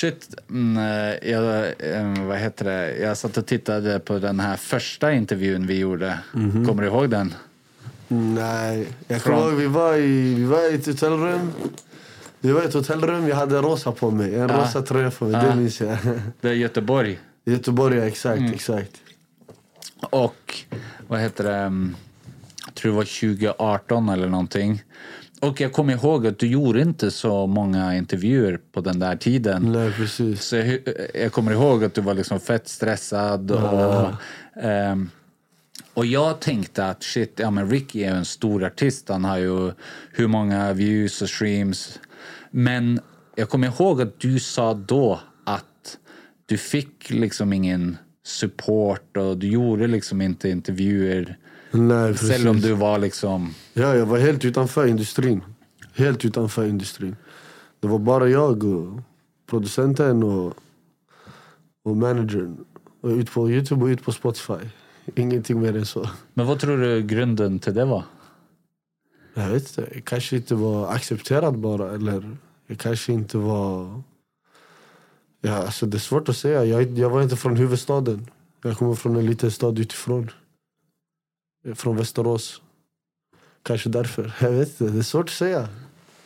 shit. Mm, eh, jag, eh, vad heter det? Jag satt och tittade på den här första intervjun vi gjorde. Kommer du ihåg den? Nej, jag kommer ihåg vi var, i, vi var i ett hotellrum. Vi var ett hotellrum, jag hade rosa på mig. En Ja. rosa tröja på mig, det minns jag. Det är Göteborg. Göteborg, ja, exakt, Mm. exakt. Och vad heter det? mm, Jag tror det var 2018 eller någonting. Och jag kommer ihåg att du gjorde inte så många intervjuer på den där tiden. Nej, precis. Så jag, jag kommer ihåg att du var liksom fett stressad. Och, ehm, och jag tänkte att shit, ja men Ricky är en stor artist. Han har ju hur många views och streams. Men jag kommer ihåg att du sa då att du fick liksom ingen support och du gjorde liksom inte intervjuer. Nej, precis. Selv om du var liksom... Ja, jag var helt utanför industrin. Helt utanför industrin. Det var bara jag och producenten och, och managern. Och ut på Youtube och ut på Spotify. Ingenting mer än så. Men vad tror du grunden till det var? Jag vet inte, jag kanske inte var accepterad bara. Eller jag kanske inte var... Ja, alltså det är svårt att säga. Jag, jag var inte från huvudstaden. Jag kommer från en liten stad utifrån. Från Västerås. Kanske därför. Jag vet inte, det är svårt att säga.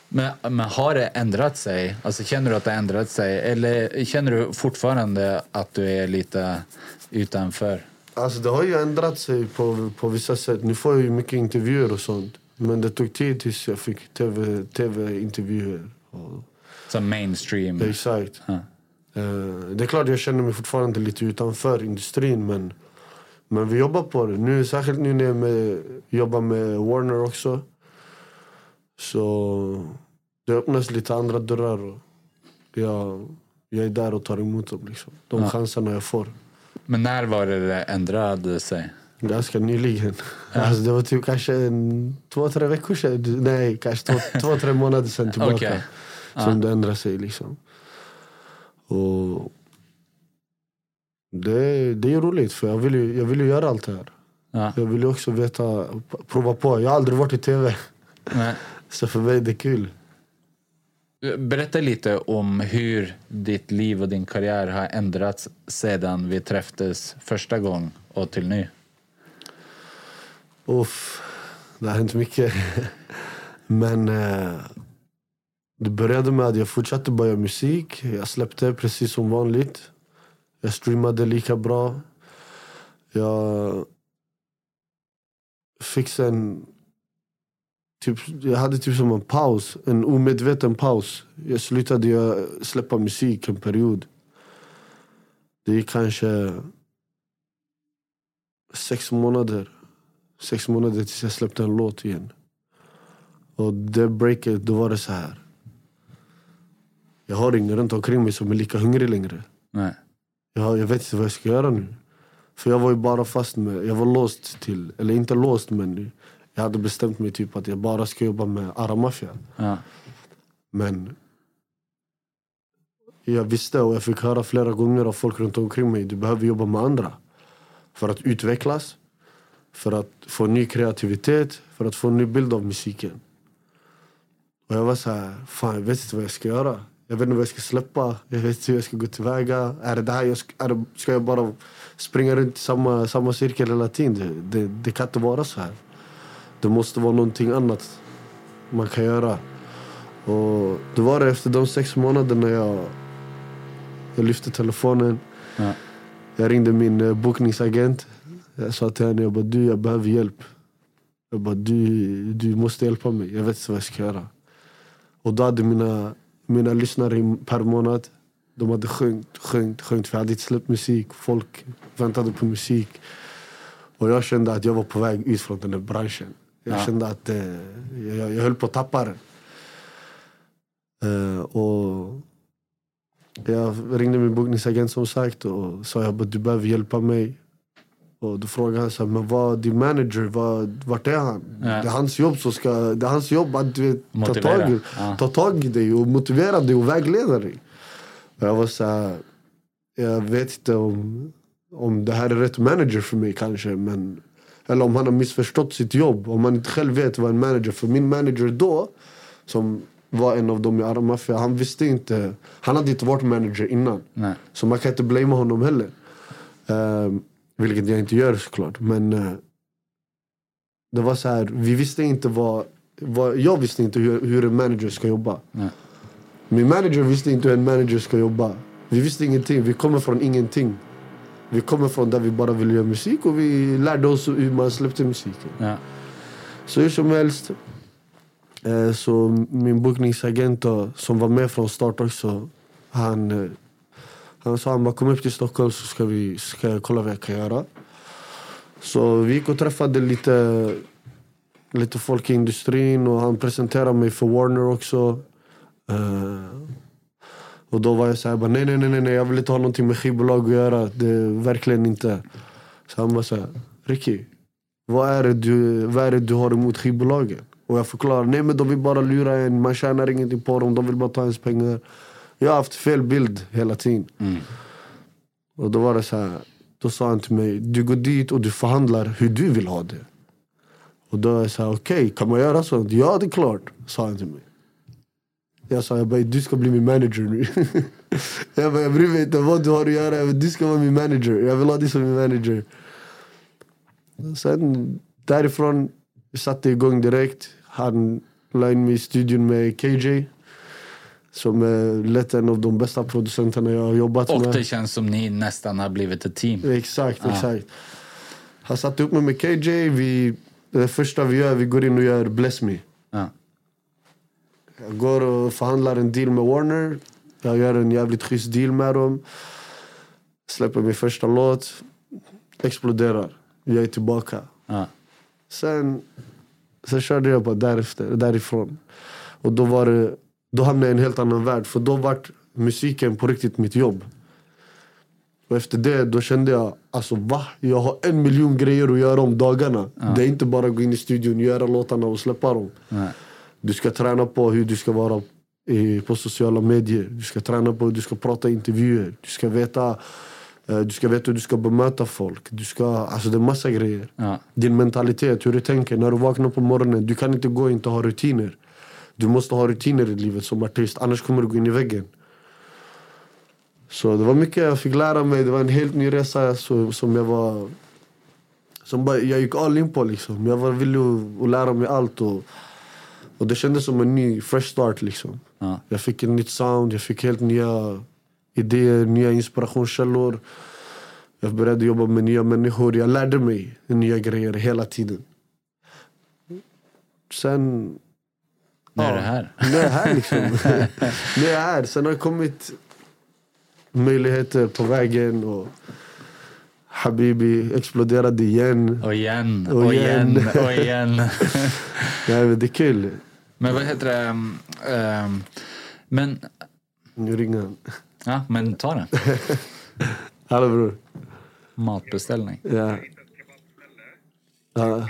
Men, men har det ändrat sig? Alltså, känner du att det har ändrat sig? Eller känner du fortfarande att du är lite utanför? Alltså det har ju ändrat sig på, på vissa sätt. Nu får jag ju mycket intervjuer och sånt. Men det tog tid tills jag fick TV tv-intervjuer. och Som mainstream? Exakt. Ja. Eh, det är klart jag känner mig fortfarande lite utanför industrin men, men vi jobbar på det. Nu, särskilt nu när jag med, jobbar med Warner också. Så det öppnas lite andra dörrar. Jag, jag är där och tar emot dem. Liksom. De Ja. chanserna jag får. Men när var det det ändrade sig? Ganska nyligen. Alltså det var typ kanske en, två, tre veckor sedan. Nej, kanske två, två tre månader sedan tillbaka. Okej. Som det ändrade sig liksom. Och det, det är roligt för jag vill ju, jag vill ju göra allt det här. Ja. Jag vill ju också veta, prova på. Jag har aldrig varit i tv. Nej. Så för mig är det kul. Berätta lite om hur ditt liv och din karriär har ändrats sedan vi träffades första gången och till nu. Uff, det har hänt mycket. Men eh, det började med att jag fortsatte bara göra musik. Jag släppte precis som vanligt. Jag streamade lika bra. Jag fick sen... Typ, jag hade typ som en paus, en omedveten paus. Jag slutade jag släppa musik en period. Det gick kanske sex månader sex månader tills jag släppte en låt igen. Och det breaket, då var det så här. Jag har ingen runt omkring mig som är lika hungrig längre. Nej. Jag, jag vet inte vad jag ska göra nu. För jag var ju bara fast med, jag var låst till, eller inte låst men jag hade bestämt mig typ att jag bara ska jobba med Aramaffia. Ja. Men jag visste och jag fick höra flera gånger av folk runt omkring mig, du behöver jobba med andra. För att utvecklas, för att få ny kreativitet, för att få en ny bild av musiken. Och jag var så här, fan jag vet inte vad jag ska göra. Jag vet inte vad jag ska släppa. Jag vet inte hur jag ska gå tillväga. Är det det här jag ska, är det, ska jag bara springa runt i samma, samma cirkel hela tiden? Det, det, det kan inte vara så här. Det måste vara någonting annat man kan göra. Och då var det efter de sex månaderna jag, jag lyfte telefonen. Ja. Jag ringde min eh, bokningsagent. Jag sa till henne, jag bara, du jag behöver hjälp. Jag bara, du, du måste hjälpa mig. Jag vet inte vad jag ska göra. Och då hade mina, mina lyssnare per månad, de hade sjungit, sjungit. För jag hade inte släppt musik. Folk väntade på musik. Och jag kände att jag var på väg ut från den här branschen. Jag Ja. kände att eh, jag, jag höll på att tappa den. Eh, och jag ringde min bokningsagent som sagt och sa bara, du behöver hjälpa mig. Och då frågade han så här, men vad, din manager, vad, vart är han? Ja. Det är hans jobb som ska, det är hans jobb att du vet, ta, tag, Ja. ta tag i dig och motivera dig och vägleda dig. Och jag var så här, jag vet inte om, om det här är rätt manager för mig kanske. Men, eller om han har missförstått sitt jobb. Om man inte själv vet vad en manager För min manager då, som var en av dem i Arma Mafia, han visste inte. Han hade inte varit manager innan. Nej. Så man kan inte blamea honom heller. Um, vilket jag inte gör såklart. Men eh, det var så här, vi visste inte vad, vad jag visste inte hur, hur en manager ska jobba. Nej. Min manager visste inte hur en manager ska jobba. Vi visste ingenting, vi kommer från ingenting. Vi kommer från där vi bara ville göra musik och vi lärde oss hur man släppte musiken. Ja. Så hur som helst. Eh, så min bokningsagent som var med från start också. Han, eh, han sa han bara kom upp till Stockholm så ska, vi, ska jag kolla vad jag kan göra. Så vi gick och träffade lite, lite folk i industrin och han presenterade mig för Warner också. Uh, och då var jag såhär, nej nej nej nej jag vill inte ha någonting med skivbolag att göra. Det är verkligen inte. Så han bara såhär, Ricky, vad är, det du, vad är det du har emot skivbolagen? Och jag förklarar, nej men de vill bara lura en, man tjänar ingenting på dem, de vill bara ta ens pengar. Jag har haft fel bild hela tiden. Och då var det så här, då sa han till mig, du går dit och du förhandlar hur du vill ha det. Och då är jag så här, okej, kan man göra sånt? Ja, det är klart, sa han till mig. Jag sa, jag bara, du ska bli min manager nu. jag bara, jag bryr mig inte vad du har att göra, du ska vara min manager. Jag vill ha dig som min manager. Sen därifrån satte jag igång direkt. Han la in mig i studion med KJ. Som är lätt en av de bästa producenterna jag har jobbat Och med. det känns som ni nästan har blivit ett team. Exakt, exakt. Han satte upp mig med KJ. Vi, det första vi gör, vi går in och gör Bless Me. Ja. Jag går och förhandlar en deal med Warner. Jag gör en jävligt schysst deal med dem. Släpper min första låt. Exploderar. Jag är tillbaka. Ja. Sen, sen körde jag bara därefter, därifrån. Och då, var det, då hamnade jag i en helt annan värld. För då var musiken på riktigt mitt jobb. Och efter det då kände jag, alltså va? Jag har en miljon grejer att göra om dagarna. Det är inte bara att gå in i studion, göra låtarna och släppa dem. Nej. Du ska träna på hur du ska vara på sociala medier. Du ska träna på hur du ska prata i intervjuer. Du ska veta, eh, du ska veta hur du ska bemöta folk. Du ska, alltså det är massa grejer. Ja. Din mentalitet, hur du tänker. När du vaknar på morgonen, du kan inte gå och inte ha rutiner. Du måste ha rutiner i livet som artist, annars kommer du gå in i väggen. Så det var mycket jag fick lära mig. Det var en helt ny resa så, som jag var... Som bara, jag gick all in på liksom. Jag var villig att, att lära mig allt. Och, och det kändes som en ny, fresh start liksom. Ja. Jag fick ett nytt sound, jag fick helt nya idéer, nya inspirationskällor. Jag började jobba med nya människor. Jag lärde mig nya grejer hela tiden. Sen... Nu är ja, det här. Nu är jag här liksom. nu är jag här. Sen har det kommit möjligheter på vägen. Och Habibi exploderade igen. Och igen, Och och igen, igen. och igen. Nej, men det är kul. Men vad heter det? um, men, Nu ringer han. ja, men ta den. Hallå bror. Matbeställning. Ja. Ja.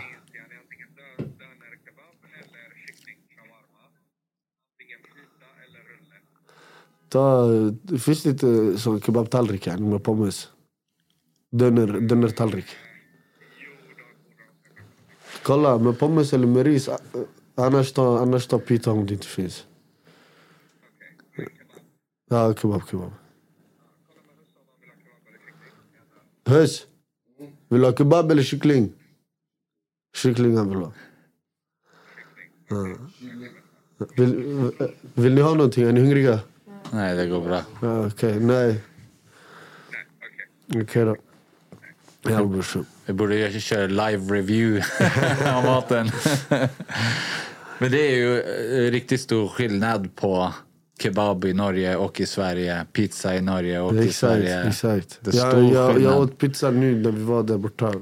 Ta, det finns lite eh, sån kebabtallrik yani, med pommes. Döner, dönertallrik. Kolla, med pommes eller med ris. Eh, annars ta, annars ta pita om det inte finns. Ja, kebab, kebab. Hörs! Vill du ha kebab eller kyckling? Kyckling han vill ha. Ja. Vill, vill ni ha någonting? Är ni hungriga? Nej, det går bra. Ja, Okej, nej. Okej då. Ja brorsan. Vi borde ju köra live review av maten. Men det är ju eh, riktigt stor skillnad på kebab i Norge och i Sverige. Pizza i Norge och i Exakt, Sverige. exakt. Det är Jag, stor jag, skillnad. jag åt pizza nu när vi var där borta.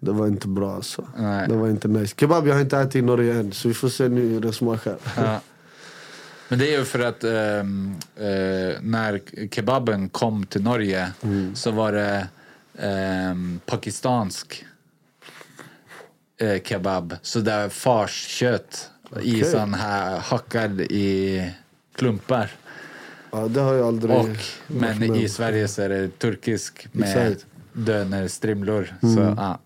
Det var inte bra alltså. Nej. Det var inte nice. Kebab jag har inte ätit i Norge än, så vi får se nu hur det smakar. Ja. Men det är ju för att ehm, eh, när kebaben kom till Norge Mm. så var det ehm, pakistansk eh, kebab. Så det är farskött i Okej. sån här hackad i klumpar. Ja, det har jag aldrig Och, men med i. Sverige så är det turkisk med Exakt. dönerstrimlor. Så, Mm. ja.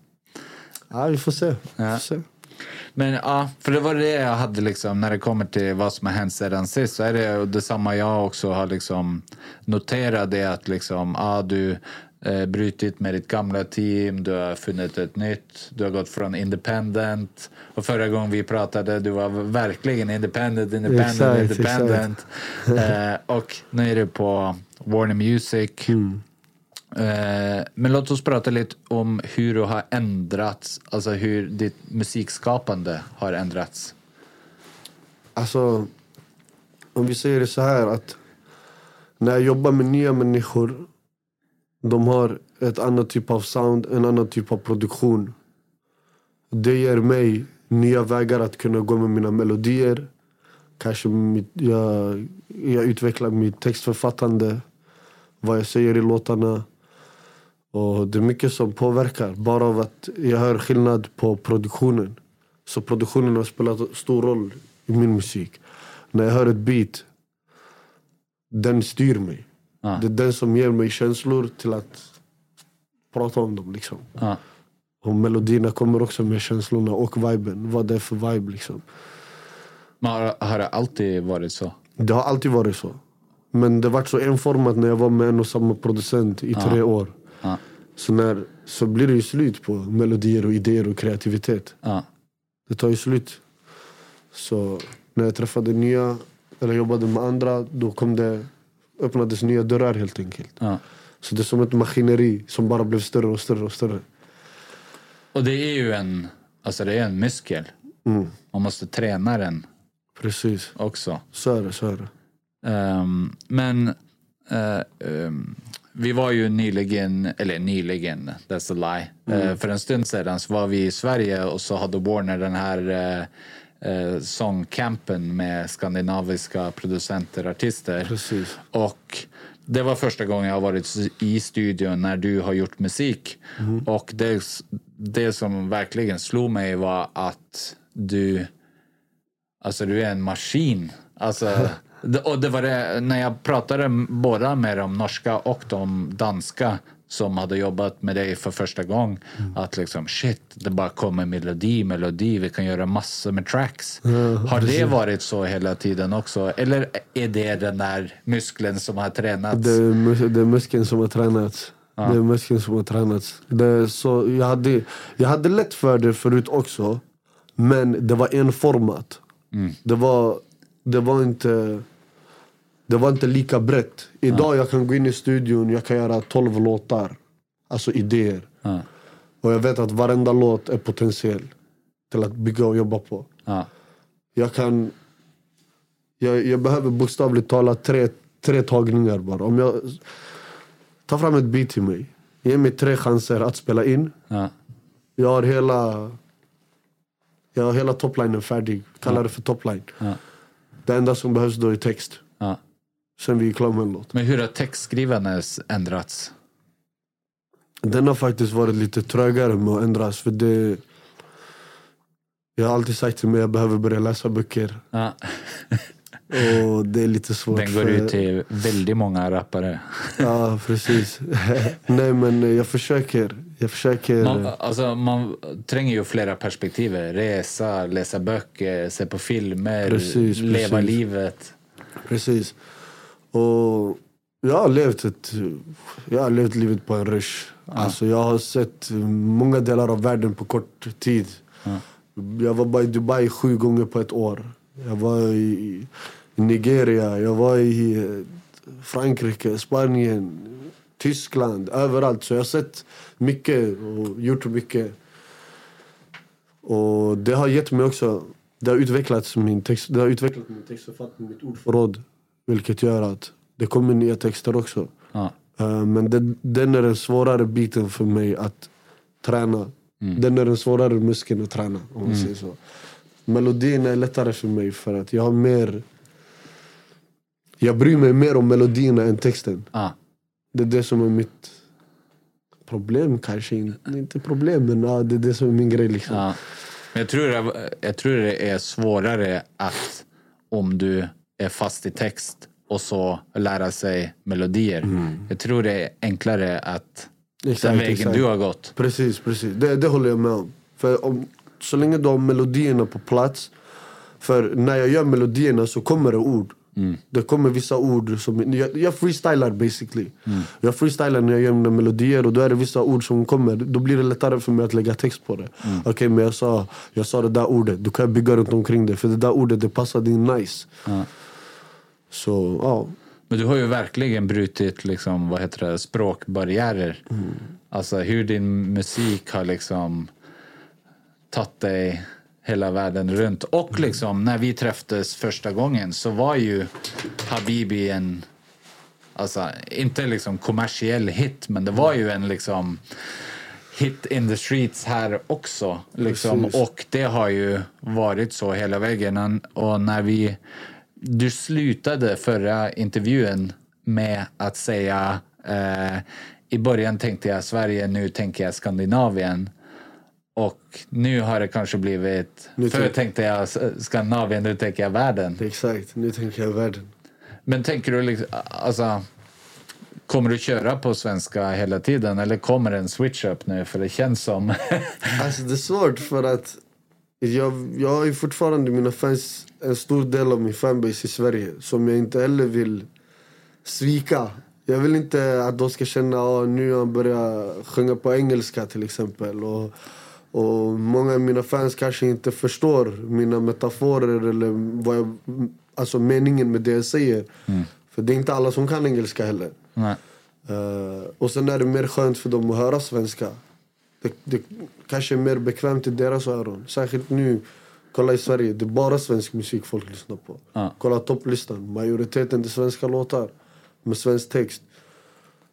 Ja, vi får se. Vi får se. Men ja, för det var det jag hade liksom när det kommer till vad som har hänt sedan sist så är det detsamma jag också har liksom noterat det att liksom, ja du eh, brutit med ditt gamla team, du har funnit ett nytt, du har gått från independent och förra gången vi pratade du var verkligen independent, independent, Exakt, independent. Eh, och nu är du på Warner Music. Eh, Eh, men låt oss prata lite om hur du har ändrats, alltså hur ditt musikskapande har ändrats. Alltså, om vi säger det så här att när jag jobbar med nya människor, de har ett annat typ av sound, en annan typ av produktion. Det ger mig nya vägar att kunna gå med mina melodier. Kanske mitt, jag, jag utvecklar mitt textförfattande, vad jag säger i låtarna. Och det är mycket som påverkar, bara av att jag hör skillnad på produktionen. Så produktionen har spelat stor roll i min musik. När jag hör ett beat, den styr mig. Ja. Det är den som ger mig känslor till att prata om dem. Liksom. Ja. Och melodierna kommer också med känslorna och viben. Vad det är för vibe. Liksom. Men har, har det alltid varit så? Det har alltid varit så. Men det var så enformat när jag var med en och samma producent i tre år. Ja. Så, när, så blir det ju slut på melodier och idéer och kreativitet. Ja. Det tar ju slut. Så när jag träffade nya, eller jobbade med andra, då kom det, öppnades nya dörrar helt enkelt. Ja. Så det är som ett maskineri som bara blev större och större och större. Och det är ju en, alltså det är en muskel. Mm. Man måste träna den Precis, också. så är det. Så är det. Ehm, men eh, ehm, vi var ju nyligen, eller nyligen, that's a lie. Eh, för en stund sedan så var vi i Sverige och så hade Warner den här eh, eh, sångcampen med skandinaviska producenter, artister. Precis. Och det var första gången jag har varit i studion när du har gjort musik. Och det, det som verkligen slog mig var att du, alltså du är en maskin. Alltså, och det var det, när jag pratade båda med de norska och de danska som hade jobbat med dig för första gången. Att liksom shit, det bara kommer melodi, melodi, vi kan göra massor med tracks. har det varit så hela tiden också? Eller är det den där muskeln som har tränats? Det är, mus- det är muskeln som har tränats. Det är muskeln som har tränats. Det så, jag, hade, jag hade lätt för det förut också. Men det var enformat. Det, var, det, var inte, det var inte lika brett. Idag jag kan gå in i studion, jag kan göra 12 låtar. Alltså idéer. Ja. Och jag vet att varenda låt är potentiell till att bygga och jobba på. Ja. Jag kan... Jag, jag behöver bokstavligt talat tre, tre tagningar bara. Om jag tar fram ett beat till mig, ge mig tre chanser att spela in. Ja. Jag har hela... Jag har hela toplinen färdig. Kallar det för topline. Ja. Det enda som behövs då är text. Sen vi är klara med en låt. Men hur har textskrivandet ändrats? Den har faktiskt varit lite trögare med att ändras. För det, jag har alltid sagt till mig att jag behöver börja läsa böcker. Ja. Och det är lite svårt. Den går för- ut till väldigt många rappare. Ja, precis. Nej men jag försöker. Jag försöker. Man, alltså, man tränger ju flera perspektiv. Resa, läsa böcker, se på filmer, Precis, leva precis. livet. Precis. Och jag har levt ett, jag har levt livet på en rush. Alltså jag har sett många delar av världen på kort tid. Jag var bara i Dubai sju gånger på ett år. Jag var i Nigeria, jag var i Frankrike, Spanien, Tyskland, överallt. Så jag har sett mycket och gjort mycket. Och det har gett mig också, det har utvecklats min text, det har utvecklat min textförfattning, mitt ordförråd. Vilket gör att det kommer nya texter också. Ja. Eh, men den, den är den svårare biten för mig att träna. Den är den svårare muskeln att träna om man säger så. Melodin är lättare för mig för att jag har mer Jag bryr mig mer om melodierna än texten. Ja. Det är det som är mitt problem kanske. Inte inte problem men ja, det är det som är min grej liksom. Ja. Men jag tror, det, jag tror det är svårare att om du är fast i text och så lära sig melodier. Jag tror det är enklare att Exakt, den vägen exakt. du har gått. Precis, precis. Det, det håller jag med om. För om, så länge du har melodierna på plats. För när jag gör melodierna så kommer det ord. Det kommer vissa ord som... Jag, jag freestylar basically. Jag freestylar när jag gör mina melodier och då är det vissa ord som kommer. Då blir det lättare för mig att lägga text på det. Okej men jag sa, jag sa det där ordet, då kan jag bygga runt omkring det. För det där ordet det passade in nice. Så ja. Men du har ju verkligen brutit liksom, vad heter det, språkbarriärer. Alltså hur din musik har liksom tagit dig hela världen runt. Och liksom när vi träffades första gången så var ju Habibi en, alltså inte liksom kommersiell hit, men det var ju en liksom hit in the streets här också. Liksom. Precis. Och det har ju varit så hela vägen. Och när vi... Du slutade förra intervjun med att säga eh, i början tänkte jag Sverige, nu tänker jag Skandinavien. Och nu har det kanske blivit... Nu förr tänk- tänkte jag Skandinavien, nu tänker jag världen. Exakt, nu tänker jag världen. Men tänker du liksom, alltså, kommer du köra på svenska hela tiden eller kommer det en switch up nu? För det känns som... Alltså det är svårt för att jag, jag har ju fortfarande mina fans, en stor del av min fanbase i Sverige som jag inte heller vill svika. Jag vill inte att de ska känna att nu har han börjat sjunga på engelska till exempel. Och, och många av mina fans kanske inte förstår mina metaforer eller vad jag, alltså meningen med det jag säger. För det är inte alla som kan engelska heller. Nej. Eh, och sen är det mer skönt för dem att höra svenska. Det, det kanske är mer bekvämt i deras öron. Särskilt nu, kolla i Sverige, det är bara svensk musik folk lyssnar på. Ja. Kolla topplistan, majoriteten är svenska låtar med svensk text.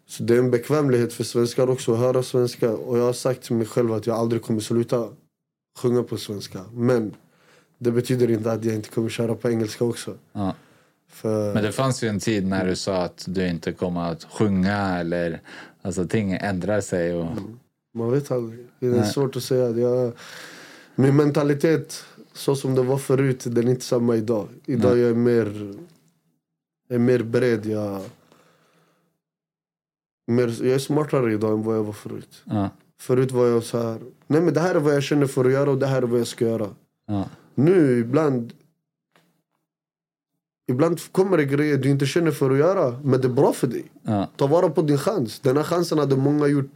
Så det är en bekvämlighet för svenskar också att höra svenska. Och jag har sagt till mig själv att jag aldrig kommer sluta sjunga på svenska. Men det betyder inte att jag inte kommer köra på engelska också. Ja. För... Men det fanns ju en tid när du sa att du inte kommer att sjunga eller alltså ting ändrar sig. Och, Man vet aldrig. Det är Nej. svårt att säga. Jag, min mentalitet, så som det var förut, den är inte samma idag. Idag Nej. jag är mer, jag är mer beredd. Jag, mer, jag är smartare idag än vad jag var förut. ja, Förut var jag så här. Nej men det här är vad jag känner för att göra och det här är vad jag ska göra. ja, Nu ibland Ibland kommer det grejer du inte känner för att göra men det är bra för dig. ja, Ta vara på din chans. Den här chansen hade många gjort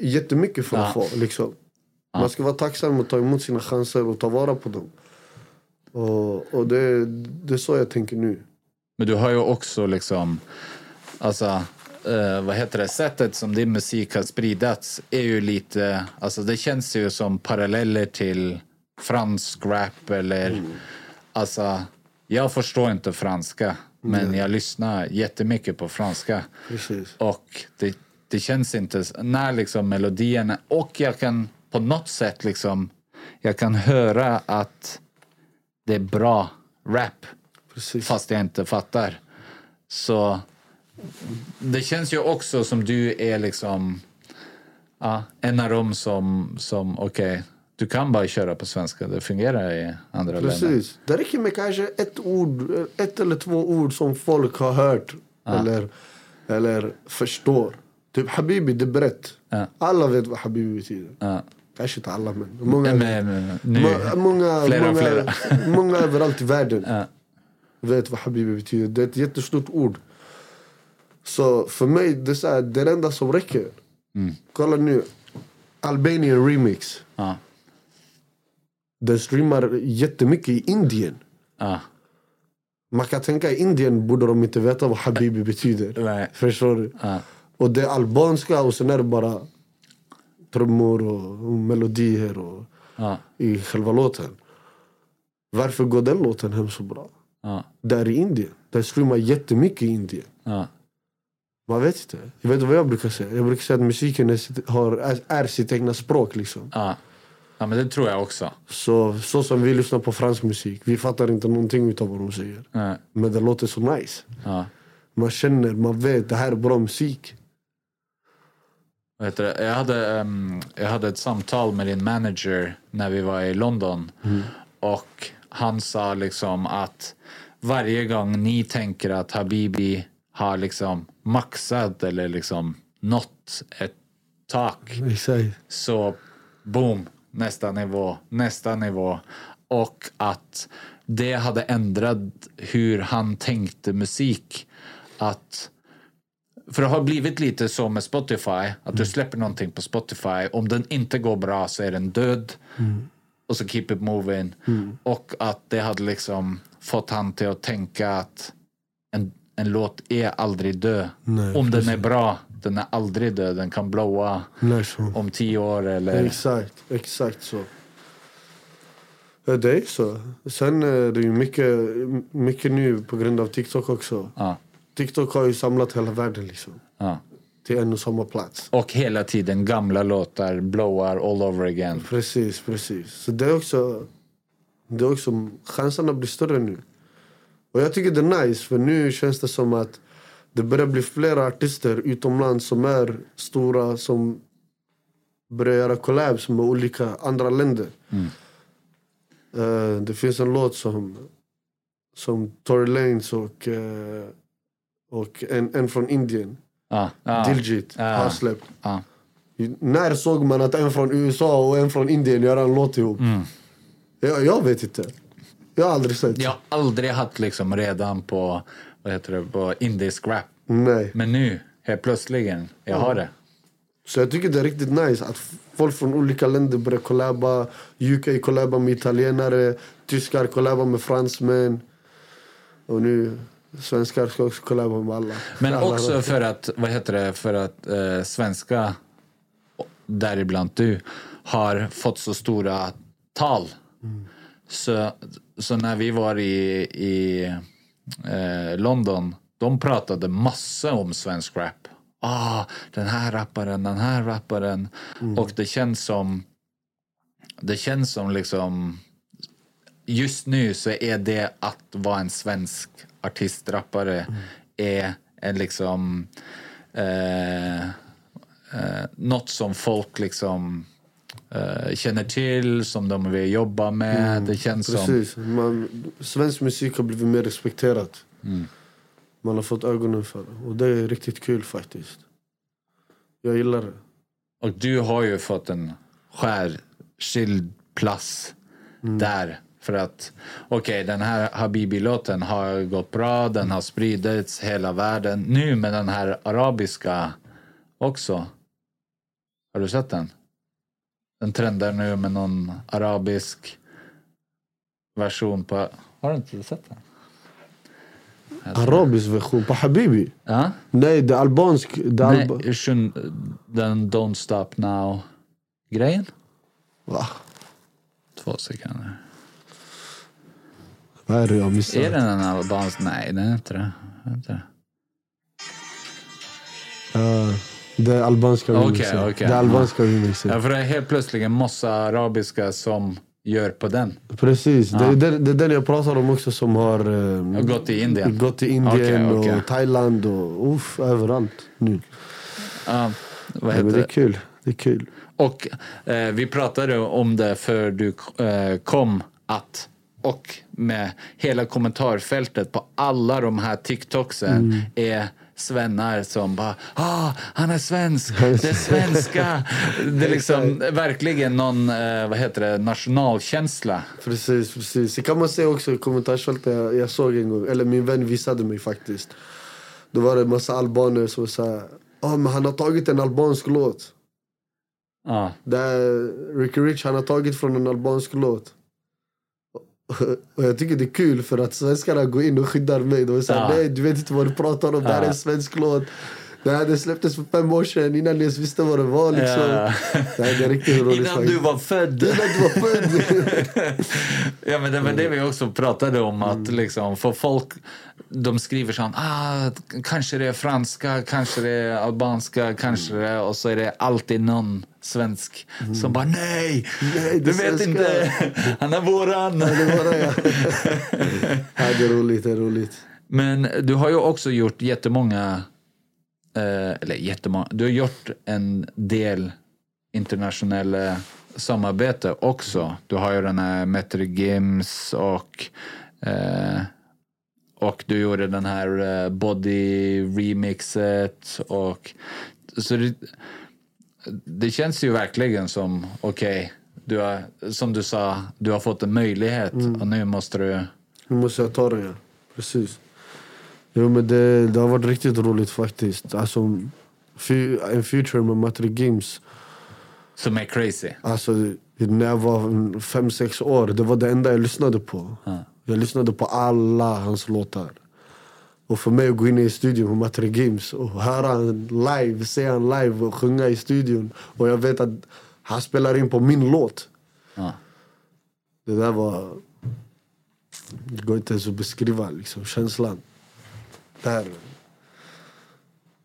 jättemycket för att få. Liksom. Man ska vara tacksam och ta emot sina chanser och ta vara på dem. Och, och det, det är så jag tänker nu. Men du har ju också liksom, alltså, eh, vad heter det, sättet som din musik har spridats är ju lite, alltså det känns ju som paralleller till fransk rap eller, alltså, jag förstår inte franska, men jag lyssnar jättemycket på franska. Precis. Och det, det känns inte, när liksom melodierna, och jag kan på något sätt liksom, jag kan höra att det är bra rap Precis. fast jag inte fattar. Så det känns ju också som du är liksom ja, en av dem som, som okej, Du kan bara köra på svenska, det fungerar i andra länder. Precis. Det räcker med kanske ett ord, ett eller två ord som folk har hört eller, eller förstår. Typ Habibi, det är brett. Ja. Alla vet vad Habibi betyder. Kanske inte alla men många, Men, men, nu, må- många, flera många, flera. många överallt i världen Ja. vet vad Habibi betyder. Det är ett jättestort ord. Så för mig, det är, så här, det, är det enda som räcker. Mm. Kolla nu. Albanian remix. Ja. Den streamar jättemycket i Indien. Ja. Man kan tänka i Indien borde de inte veta vad Habibi betyder. Nej. Förstår du? Ja. Och det är albanska och sen är det bara trummor och, melodier och, Ja. i själva låten. Varför går den låten hem så bra? Ja. Där i Indien. Den streamar jättemycket i Indien. Ja. Man vet inte. Jag vet vad jag brukar säga. Jag brukar säga att musiken är sitt, har, är, är sitt egna språk. Liksom. Ja. ja, men det tror jag också. Så, så som vi lyssnar på fransk musik. Vi fattar inte någonting utav vad de säger. Ja. Men det låter så nice. Ja. Man känner, man vet, det här är bra musik. Jag, hade, ehm, jag hade ett samtal med din manager när vi var i London. Och han sa liksom att varje gång ni tänker att Habibi har liksom maxat eller liksom nått ett tak Exakt. så boom, nästa nivå, nästa nivå. Och att det hade ändrat hur han tänkte musik. Att, för det har blivit lite så med Spotify, att du släpper någonting på Spotify, om den inte går bra så är den död. Och så keep it moving. Och att det hade liksom fått han till att tänka att en, en låt är aldrig död. Nej, om den är bra, den är aldrig död. Den kan blåa Nej, om tio år eller... Exakt, exakt så. Ja, det är så. Sen är det ju mycket, mycket nu på grund av TikTok också. Ja, TikTok har ju samlat hela världen liksom. ja. Till en och samma plats. Och hela tiden gamla låtar blowar all over again. Precis, precis. Så det är också, det är också chanserna blir större nu. Och jag tycker det är nice för nu känns det som att det börjar bli flera artister utomlands som är stora som börjar göra collabs med olika andra länder. Eh, det finns en låt som, som Tory Lanez och, eh, och en, en från Indien, Ja, ja, Diljit, Ja. har släppt. ja. När såg man att en från USA och en från Indien gör en låt ihop? Jag, jag vet inte. Jag har aldrig sett. Jag har aldrig haft liksom redan på, vad heter det, på indisk rap. Nej. Men nu, helt plötsligt, jag har det. Så jag tycker det är riktigt nice att folk från olika länder börjar kollaba. UK kollaba med italienare, tyskar kollaba med fransmän. Och nu svenskar ska också kollaba med alla. Men alla också för att, vad heter det, för att eh, svenska, däribland du, har fått så stora tal. Så, så när vi var i, i eh, London, de pratade massa om svensk rap. Ah, den här rapparen, den här rapparen. Och det känns som, det känns som liksom, just nu så är det att vara en svensk artistrappare är en liksom eh, eh, något som folk liksom eh, känner till, som de vill jobba med. Det känns som... Precis. Man, svensk musik har blivit mer respekterat. Man har fått ögonen för det. Och det är riktigt kul faktiskt. Jag gillar det. Och du har ju fått en skärskild plats där. För att, okej, den här Habibi-låten har gått bra, den har spridits hela världen. Nu med den här arabiska också. Har du sett den? Den trendar nu med någon arabisk version på... Har du inte sett den? Arabisk version på Habibi. Ja? Nej, det är albansk. Det Nej, alba... den Don't Stop Now-grejen. Va? Två sekunder. Vad är det jag missar? Är den en albansk? Nej, den är inte det. Den är inte det. Ja, det albanska remixen. okej. Det är albanska remixen. Ja, för det är helt plötsligt en massa arabiska som gör på den. Precis, det, är den, det är den jag pratar om också som har Har gått till Indien. gått till Indien Okej, okej. och Thailand och uff, överallt nu. Ja, vad Ja, heter men det är det? kul. Det är kul. och eh, vi pratade om det för du eh, kom att och med hela kommentarfältet på alla de här TikToksen är svennar som bara ah, han är svensk, det är svenska. Det är liksom verkligen någon, eh, vad heter det, nationalkänsla. Precis, precis. Det kan man se också i kommentarsfältet jag, jag såg en gång, eller min vän visade mig faktiskt. Då var det en massa albaner som sa ah, men han har tagit en albansk låt. Ja. Där Ricky Rich han har tagit från en albansk låt. Och jag tycker det är kul för att svenskarna går in och skyddar mig. De säger Ja. nej du vet inte vad du pratar om, det här är Ja. en svensk låt. Det här det släpptes för fem år sedan innan ni ens visste vad det var liksom. Ja. Det är riktigt roligt Innan faktiskt. du var född. Innan du var född. Ja, men det var det vi också pratade om. Att Mm. liksom, för folk de skriver så ah, kanske det är franska, kanske det är albanska, kanske det är, och så är det alltid någon svensk som bara nej, Mm. Nej, du vet svenska." inte, han är våran. Ja, det var det, ja. ja, det är roligt, det är roligt. Men du har ju också gjort jättemånga, eh, eller jättemånga, du har gjort en del internationella samarbete också. Du har ju den här Metro Games och eh, och du gjorde den här eh, Body remixet och så det, det känns ju verkligen som okej, du har, som du sa, du har fått en möjlighet och nu måste du Nu måste jag ta den, ja. Precis. Jo, men det, det har varit riktigt roligt faktiskt. Alltså, en future med Matre Games. som är crazy. Alltså, när jag var fem, sex år, det var det enda jag lyssnade på. Jag lyssnade på alla hans låtar. Och för mig att gå in i studion med Matre Games och höra han live, se han live och sjunga i studion. Och jag vet att han spelar in på min låt. Ja. Det där var... Det går inte ens att beskriva liksom, känslan. Där.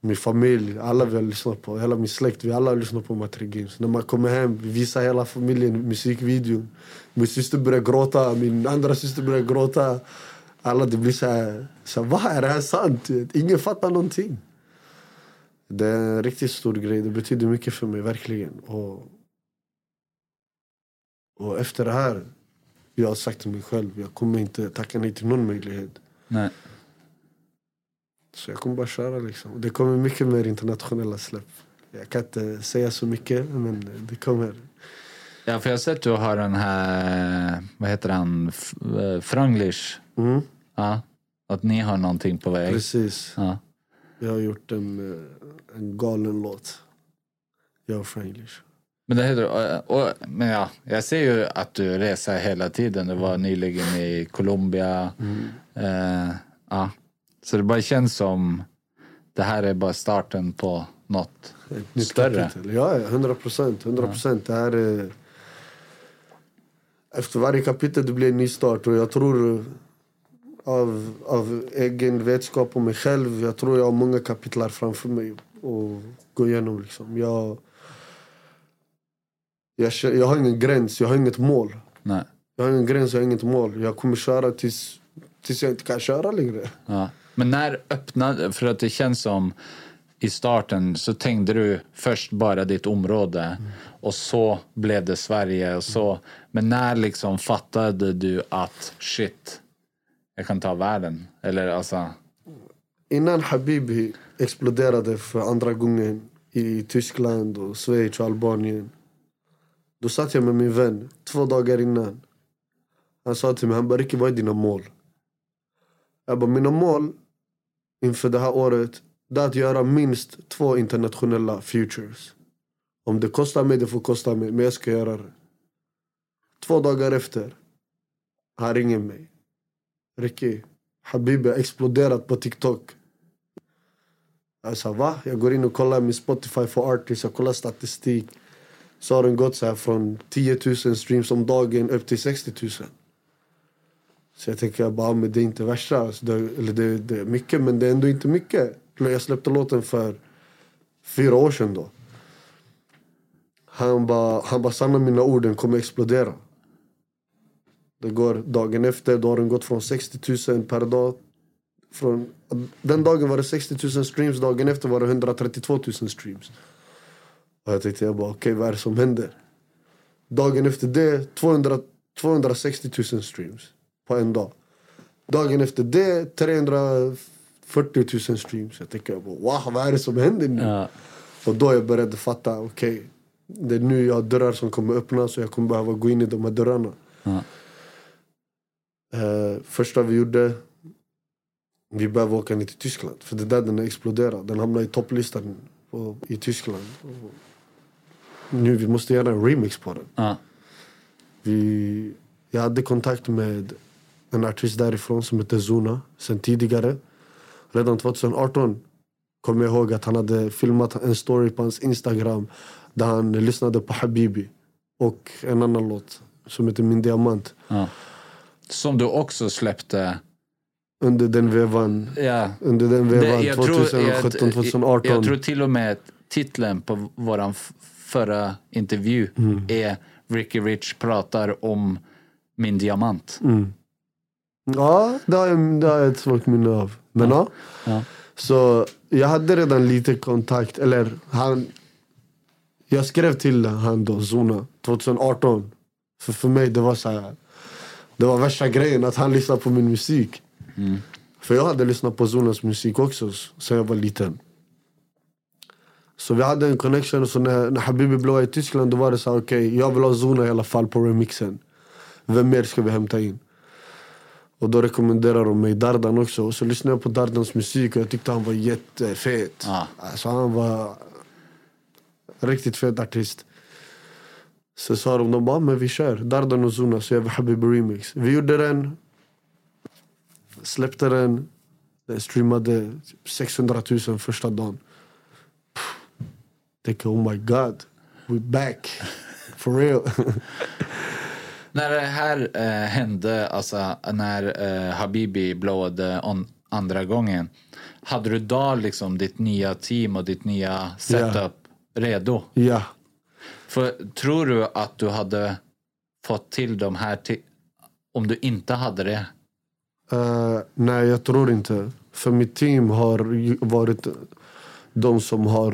Min familj, alla vi har lyssnat på, hela min släkt, vi alla har lyssnat på Matre Games. När man kommer hem, vi visar hela familjen musikvideon. Min syster börjar gråta, min andra syster börjar gråta. Alla det blir så här, så här vad är det här sant? Ingen fattar någonting. Det är en riktigt stor grej, det betyder mycket för mig verkligen. Och, och efter det här, jag har sagt till mig själv, jag kommer inte tacka nej till någon möjlighet. Nej. Så jag kommer bara köra liksom. Det kommer mycket mer internationella släpp. Jag kan inte säga så mycket, men det kommer. Ja, för jag har sett att du har den här, vad heter han, eh, Franglish. Mm, Ja. Att ni har någonting på väg. precis. Ja. Jag har gjort en, eh, en galen låt. Jag och Franglish. Men, det heter, och, och, men ja, jag ser ju att du reser hela tiden. Du var nyligen i Colombia. Eh, ja. Så det bara känns som det här är bara starten på något större. kapitel. Ja, 100 procent. 100 procent. Det här är... Efter varje kapitel det blir en ny start. Och jag tror av, av egen vetskap om mig själv. Jag tror jag har många kapitel framför mig att gå igenom. Liksom. Jag, jag, jag har ingen gräns, jag har inget mål. Nej. Jag har ingen gräns, jag har inget mål. Jag kommer köra tills, tills jag inte kan köra längre. Ja. Men när öppnade, för att det känns som i starten så tänkte du först bara ditt område och så blev det Sverige och så. Men när liksom fattade du att shit, jag kan ta världen? Eller alltså, Innan Habibi exploderade för andra gången i Tyskland, och Schweiz och Albanien. Då satt jag med min vän två dagar innan. Han sa till mig, han bara Ricky vad är dina mål? Jag bara, mina mål inför det här året det är att göra minst två internationella futures. Om det kostar mig, det får kosta mig, men jag ska göra det. Två dagar efter, han ringer mig. Ricky, Habibi har exploderat på TikTok. Jag sa va? Jag går in och kollar min Spotify for artists, jag kollar statistik. Så har den gått så här från 10 000 streams om dagen upp till 60 000. Så jag tänker jag bara, men det är inte värsta. Alltså det, eller det, det är mycket, men det är ändå inte mycket. Jag släppte låten för fyra år sedan då. Han bara, han bara sanna mina ord, den kommer explodera. Det går dagen efter, då har den gått från 60 000 per dag. Från, den dagen var det 60 000 streams, dagen efter var det 132 000 streams. Och jag tänkte, jag bara, okej vad är det som händer? Dagen efter det, 200, 260 000 streams på en dag. Dagen efter det, 340 000 streams. Jag tänker, wow, vad är det som händer nu? Ja. Och då jag började fatta, okej, det är nu jag har dörrar som kommer öppnas och jag kommer behöva gå in i de här dörrarna. Ja. Eh, första vi gjorde, vi behöver åka ner till Tyskland. För det är där den har exploderat. Den hamnar i topplistan på, i Tyskland. Och nu vi måste göra en remix på den. Ja. Vi, jag hade kontakt med en artist därifrån som heter Zuna sen tidigare. Redan 2018 kommer jag ihåg att han hade filmat en story på hans Instagram där han lyssnade på Habibi och en annan låt som heter Min Diamant. Ja. Som du också släppte. Under den vevan, Ja. under den vevan Det- jag tror- 2017, jag- 2018. Jag tror till och med titeln på vår förra intervju Mm. är Ricky Rich pratar om min diamant. Mm. Ja, det har jag, det har jag ett svagt minne av. Men ja. Ja. Så jag hade redan lite kontakt, eller han... Jag skrev till han då, Zona, 2018. För för mig det var så här, Det var värsta grejen att han lyssnade på min musik. För jag hade lyssnat på Zonas musik också sen jag var liten. Så vi hade en connection, så när, när Habibi blev i Tyskland då var det så här, okej, jag vill ha Zona i alla fall på remixen. Vem mer ska vi hämta in? Och då rekommenderade de mig Dardan också. Och så lyssnade jag på Dardans musik och jag tyckte han var jättefet. Ja. Alltså han var riktigt fet artist. Så sa de, de bara, men vi kör. Dardan och Zuna så gör vi Habibi remix. Vi gjorde den. Släppte den. Den streamade typ 600 000 första dagen. Tänker, oh my god. We back. For real. När det här eh, hände, alltså när eh, Habibi blowade on andra gången, hade du då liksom ditt nya team och ditt nya setup redo? ja. För tror du att du hade fått till de här om du inte hade det? Eh, nej, jag tror inte. För mitt team har varit de som har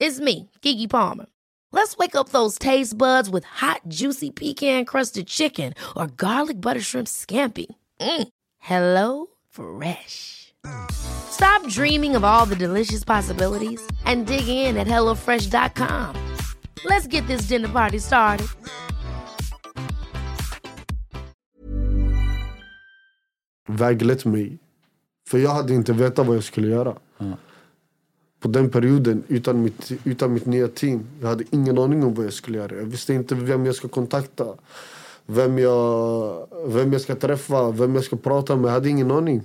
It's me, Kiki Palmer. Let's wake up those taste buds with hot, juicy pecan-crusted chicken or garlic butter shrimp scampi. Mm. Hello Fresh. Stop dreaming of all the delicious possibilities and dig in at HelloFresh.com. Let's get this dinner party started. väglett mig. För jag hade inte vetat vad jag skulle göra. På den perioden, utan mitt, utan mitt nya team. Jag hade ingen aning om vad jag skulle göra. Jag visste inte vem jag ska kontakta. Vem jag, vem jag ska träffa, vem jag ska prata med. Jag hade ingen aning.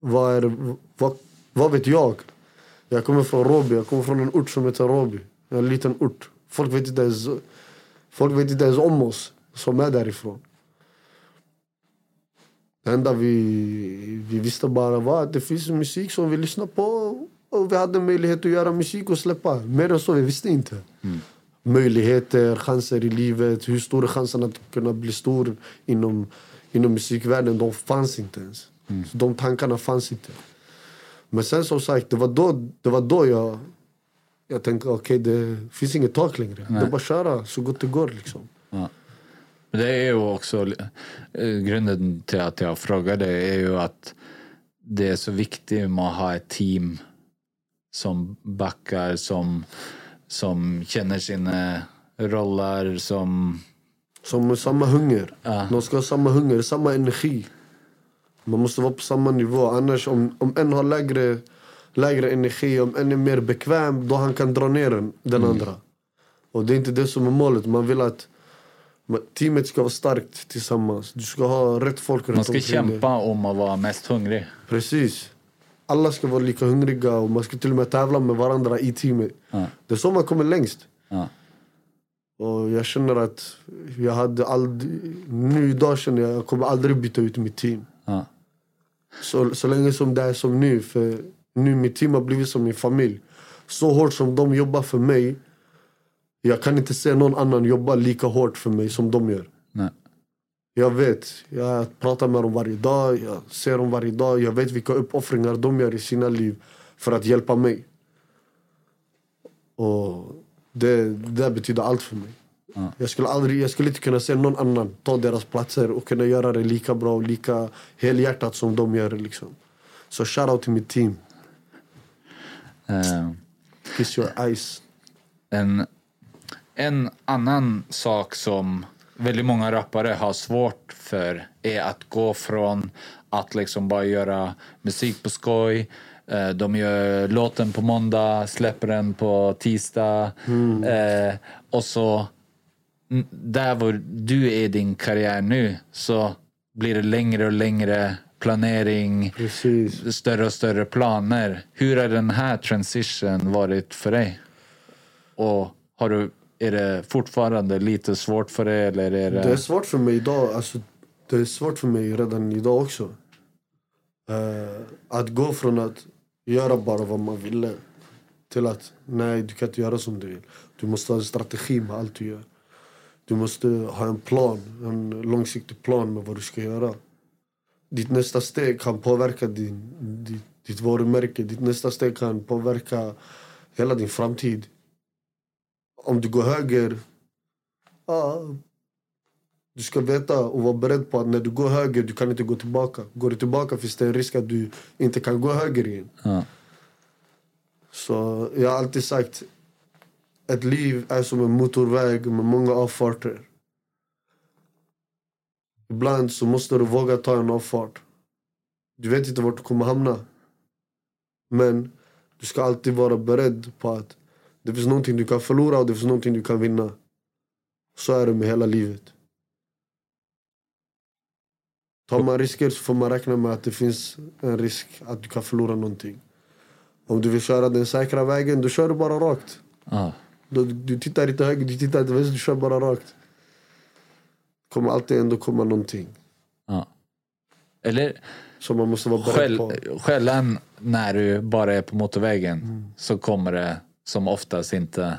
Vad, är, vad, vad vet jag? Jag kommer från Råby, jag kommer från en ort som heter Råby. En liten ort. Folk vet inte ens, folk vet inte ens om oss som är därifrån. Det enda vi, vi visste bara var att det finns musik som vi lyssnar på och vi hade möjlighet att göra musik och släppa. Mer än så vi visste inte. möjligheter, chanser i livet. Hur stor är chansen att kunna bli stor inom, inom musikvärlden? De fanns inte ens. Så de tankarna fanns inte. Men sen som sagt, det var då, det var då jag, jag tänkte okej, det finns inget tak längre. Det är bara att köra så gott det går. Liksom. Men det är ju också eh, grunden till att jag frågade är ju att det är så viktigt med att ha ett team som backar, som, som känner sina roller, som... Som samma hunger. De ska ha samma hunger, samma energi. Man måste vara på samma nivå. Annars om, om en har lägre, lägre energi, om en är mer bekväm, då han kan dra ner den, den andra. Och det är inte det som är målet. Man vill att teamet ska vara starkt tillsammans. Du ska ha rätt folk runt Man ska omkring dig. kämpa om att vara mest hungrig. Precis. Alla ska vara lika hungriga och man ska till och med tävla med varandra i teamet. Det är så man kommer längst. Ja. Och jag känner att jag hade aldrig... Nu idag känner jag att jag kommer aldrig byta ut mitt team. Ja. Så, så länge som det är som nu. För nu mitt team har blivit som min familj. Så hårt som de jobbar för mig. Jag kan inte se någon annan jobba lika hårt för mig som de gör. Jag vet. Jag pratar med dem varje dag. Jag ser dem varje dag. Jag vet vilka uppoffringar de gör i sina liv för att hjälpa mig. Och det, det betyder allt för mig. Jag, skulle aldrig, jag skulle inte kunna se någon annan ta deras platser och kunna göra det lika bra och lika helhjärtat som de gör. Liksom. Så shoutout till mitt team. Eh, Kiss your eyes. En, en annan sak som väldigt många rappare har svårt för är att gå från att liksom bara göra musik på skoj. eh, De gör låten på måndag, släpper den på tisdag. Eh, och så där var du är i din karriär nu så blir det längre och längre planering, Precis. större och större planer. Hur har den här transition varit för dig? Och har du, är det fortfarande lite svårt för dig? Eller är det... Det är svårt för mig idag. Alltså, det är svårt för mig redan idag också. Uh, att gå från att göra bara vad man ville till att nej, du kan inte göra som du vill. Du måste ha en strategi med allt du gör. Du måste ha en plan, en långsiktig plan med vad du ska göra. Ditt nästa steg kan påverka din, ditt, ditt varumärke. Ditt nästa steg kan påverka hela din framtid. Om du går höger, ja, du ska veta och vara beredd på att när du går höger, du kan inte gå tillbaka. Går du tillbaka finns det en risk att du inte kan gå höger igen. Ja. Så jag har alltid sagt, ett liv är som en motorväg med många avfarter. Ibland så måste du våga ta en avfart. Du vet inte vart du kommer hamna. Men du ska alltid vara beredd på att det finns någonting du kan förlora och det finns någonting du kan vinna. Så är det med hela livet. Tar man risker så får man räkna med att det finns en risk att du kan förlora någonting. Om du vill köra den säkra vägen, då kör du bara rakt. Ja. Du, du tittar inte höger, du tittar inte vänster, du kör bara rakt. kommer alltid ändå komma någonting. Ja. Eller Som man måste vara beredd skäll, på. skällan när du bara är på motorvägen så kommer det som oftast inte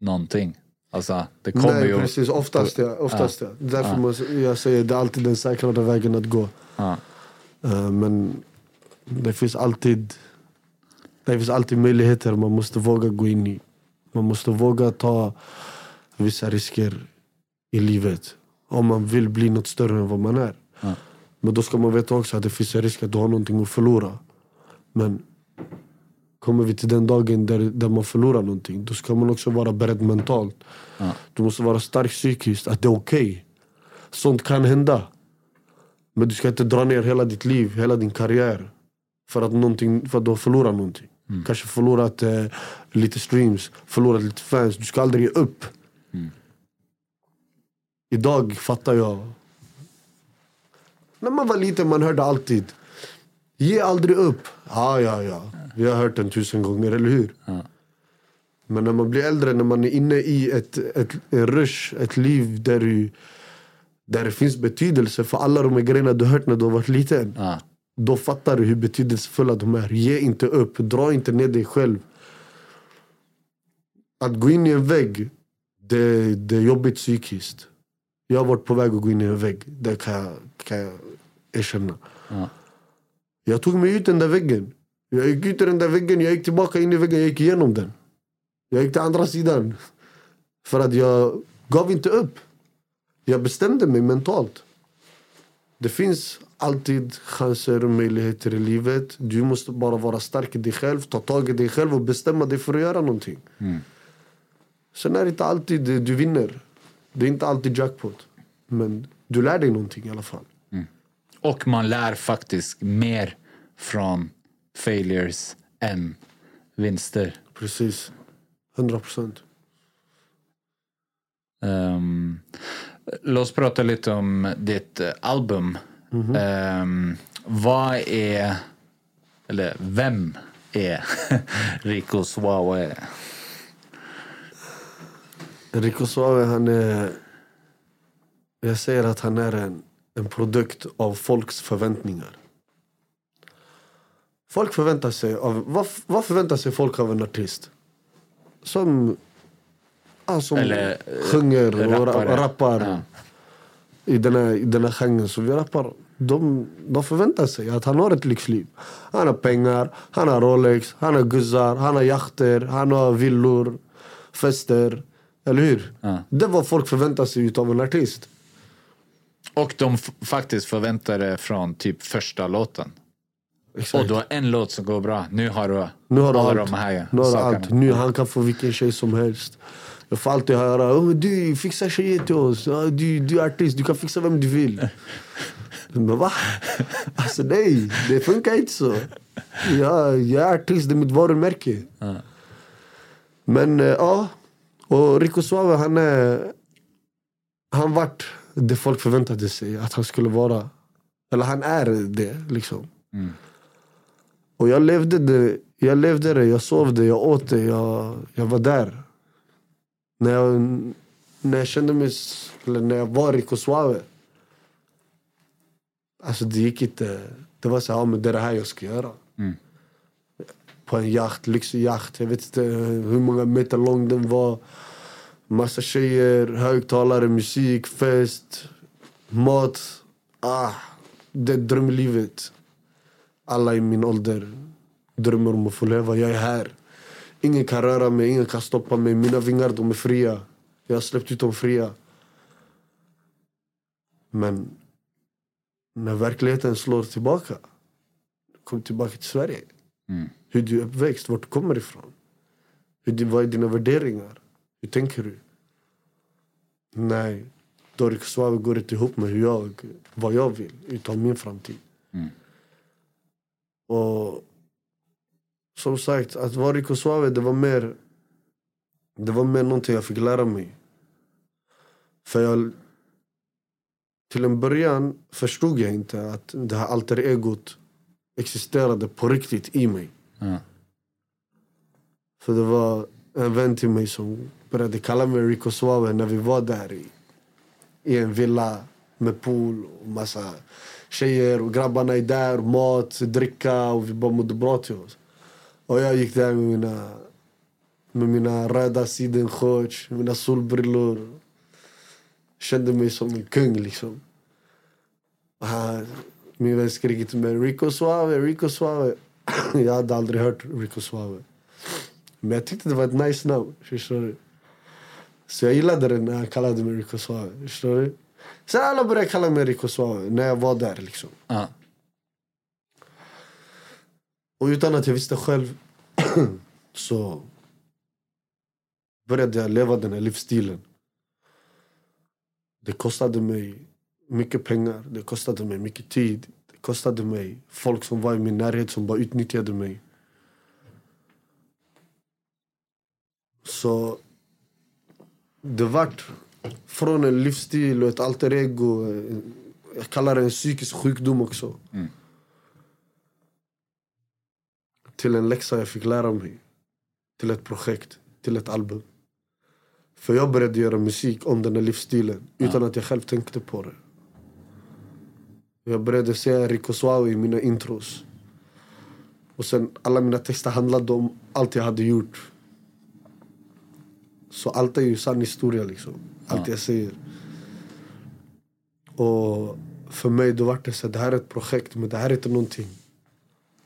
någonting. Alltså, det kommer Nej ju... precis, oftast ja. Oftast, ja. Därför måste jag säger det är alltid den säkrare vägen att gå. Ja. Eh, men det finns alltid Det finns alltid möjligheter man måste våga gå in i. Man måste våga ta vissa risker i livet. Om man vill bli något större än vad man är. Men då ska man veta också att det finns en risk att du har någonting att förlora. Men kommer vi till den dagen där, där man förlorar någonting, då ska man också vara beredd mentalt. Du måste vara stark psykiskt, att det är okej. Sånt kan hända. Men du ska inte dra ner hela ditt liv, hela din karriär. För att, någonting, för att du har förlorat någonting. Kanske förlorat eh, lite streams, förlorat lite fans. Du ska aldrig ge upp. Idag fattar jag. När man var liten man hörde alltid. Ge aldrig upp. Ja, ja, ja. Vi har hört den tusen gånger, eller hur? Men när man blir äldre, när man är inne i ett, ett, en rush, ett liv där, du, där det finns betydelse för alla de här grejerna du hört när du har varit liten. Ja. Då fattar du hur betydelsefulla de är. Ge inte upp, dra inte ner dig själv. Att gå in i en vägg, det, det är jobbigt psykiskt. Jag har varit på väg att gå in i en vägg. Det kan jag, kan jag erkänna. Ja. Jag tog mig ut den där väggen. Jag gick ut i den där väggen, jag gick tillbaka in i väggen, jag gick igenom den. Jag gick till andra sidan. För att jag gav inte upp. Jag bestämde mig mentalt. Det finns alltid chanser och möjligheter i livet. Du måste bara vara stark i dig själv, ta tag i dig själv och bestämma dig för att göra någonting. Sen är det inte alltid du vinner. Det är inte alltid jackpot. Men du lär dig någonting i alla fall. Och man lär faktiskt mer från failures än vinster. Precis. 100 procent. Um, låt oss prata lite om ditt eh, album. Ehm, vad är, eller vem är Rico Suave? Rico Suave, han är... Jag säger att han är en, en produkt av folks förväntningar. Folk förväntar sig av... Vad, vad förväntar sig folk av en artist? Som... Ja, som Eller, eh, sjunger och rappare. rappar, rappar Ja. i, den här, i den här genren som vi rappar. De, de förväntar sig att han har ett lyxliv. Han har pengar, han har Rolex, han har guzzar, han har jakter, han har villor, fester. Eller hur? Ja. Det är vad folk förväntar sig av en artist. Och de faktiskt förväntar det från typ första låten. Exakt. Och du har en låt som går bra. Nu har du Nu har du alla allt. de här nu har allt. Nu han kan få vilken tjej som helst. Jag får alltid höra oh, du fixar tjejer till oss. Du, du är artist, du kan fixa vem du vill. Men va? Alltså nej, det funkar inte så. Jag, jag är artist, det är mitt varumärke. Men eh, ja, och Rico Suave han är... Han vart det folk förväntade sig att han skulle vara. Eller han är det liksom. Och jag levde det, jag levde det, jag sov det, jag åt det, jag, jag var där. När jag, när jag kände mig, eller när jag var Rico Suave. Alltså det gick inte, det var så här, ja, men det är det här jag ska göra. På en yacht, lyxig yacht, jag vet inte hur många meter lång den var. Massa tjejer, högtalare, musik, fest, mat. Ah, det är drömlivet alla i min ålder drömmer om att få leva. Jag är här. Ingen kan röra mig, ingen kan stoppa mig. Mina vingar de är fria. Jag har släppt ut dem fria. Men när verkligheten slår tillbaka. Kom tillbaka till Sverige. Hur du är uppväxt, vart du kommer ifrån. Hur vad är dina värderingar? Hur tänker du? Nej, Dorik Suave går inte ihop med hur jag, vad jag vill utav min framtid. Och som sagt, att vara Rico Suave, det var mer det var mer någonting jag fick lära mig. För jag till en början förstod jag inte att det här alter egot existerade på riktigt i mig. Ja. För det var en vän till mig som började kalla mig Rico Suave när vi var där i, i en villa med pool och massa tjejer och grabbarna är där, mat, dricka och vi bara mådde bra till oss. Och jag gick där med mina, med mina röda sidenshorts, mina solbrillor. Kände mig som en kung liksom. Och min vän skrek till mig Rico Suave, Rico Suave. jag hade aldrig hört Rico Suave. Men jag tyckte det var ett nice namn. Förstår du? Så jag gillade det när han kallade mig Rico Suave. Förstår du? Sen alla började kalla mig Rico Suave när jag var där. Liksom. Ja. Och utan att jag visste själv så började jag leva den här livsstilen. Det kostade mig mycket pengar, det kostade mig mycket tid. Det kostade mig folk som var i min närhet som bara utnyttjade mig. Så det vart från en livsstil och ett alter ego, jag kallar det en psykisk sjukdom också. Till en läxa jag fick lära mig. Till ett projekt, till ett album. För jag började göra musik om den här livsstilen utan att jag själv tänkte på det. Jag började säga Rico Suave i mina intros. Och sen alla mina texter handlade om allt jag hade gjort. Så allt är ju sann historia liksom. Allt jag säger. Och för mig då var det så att det här är ett projekt men det här är inte någonting.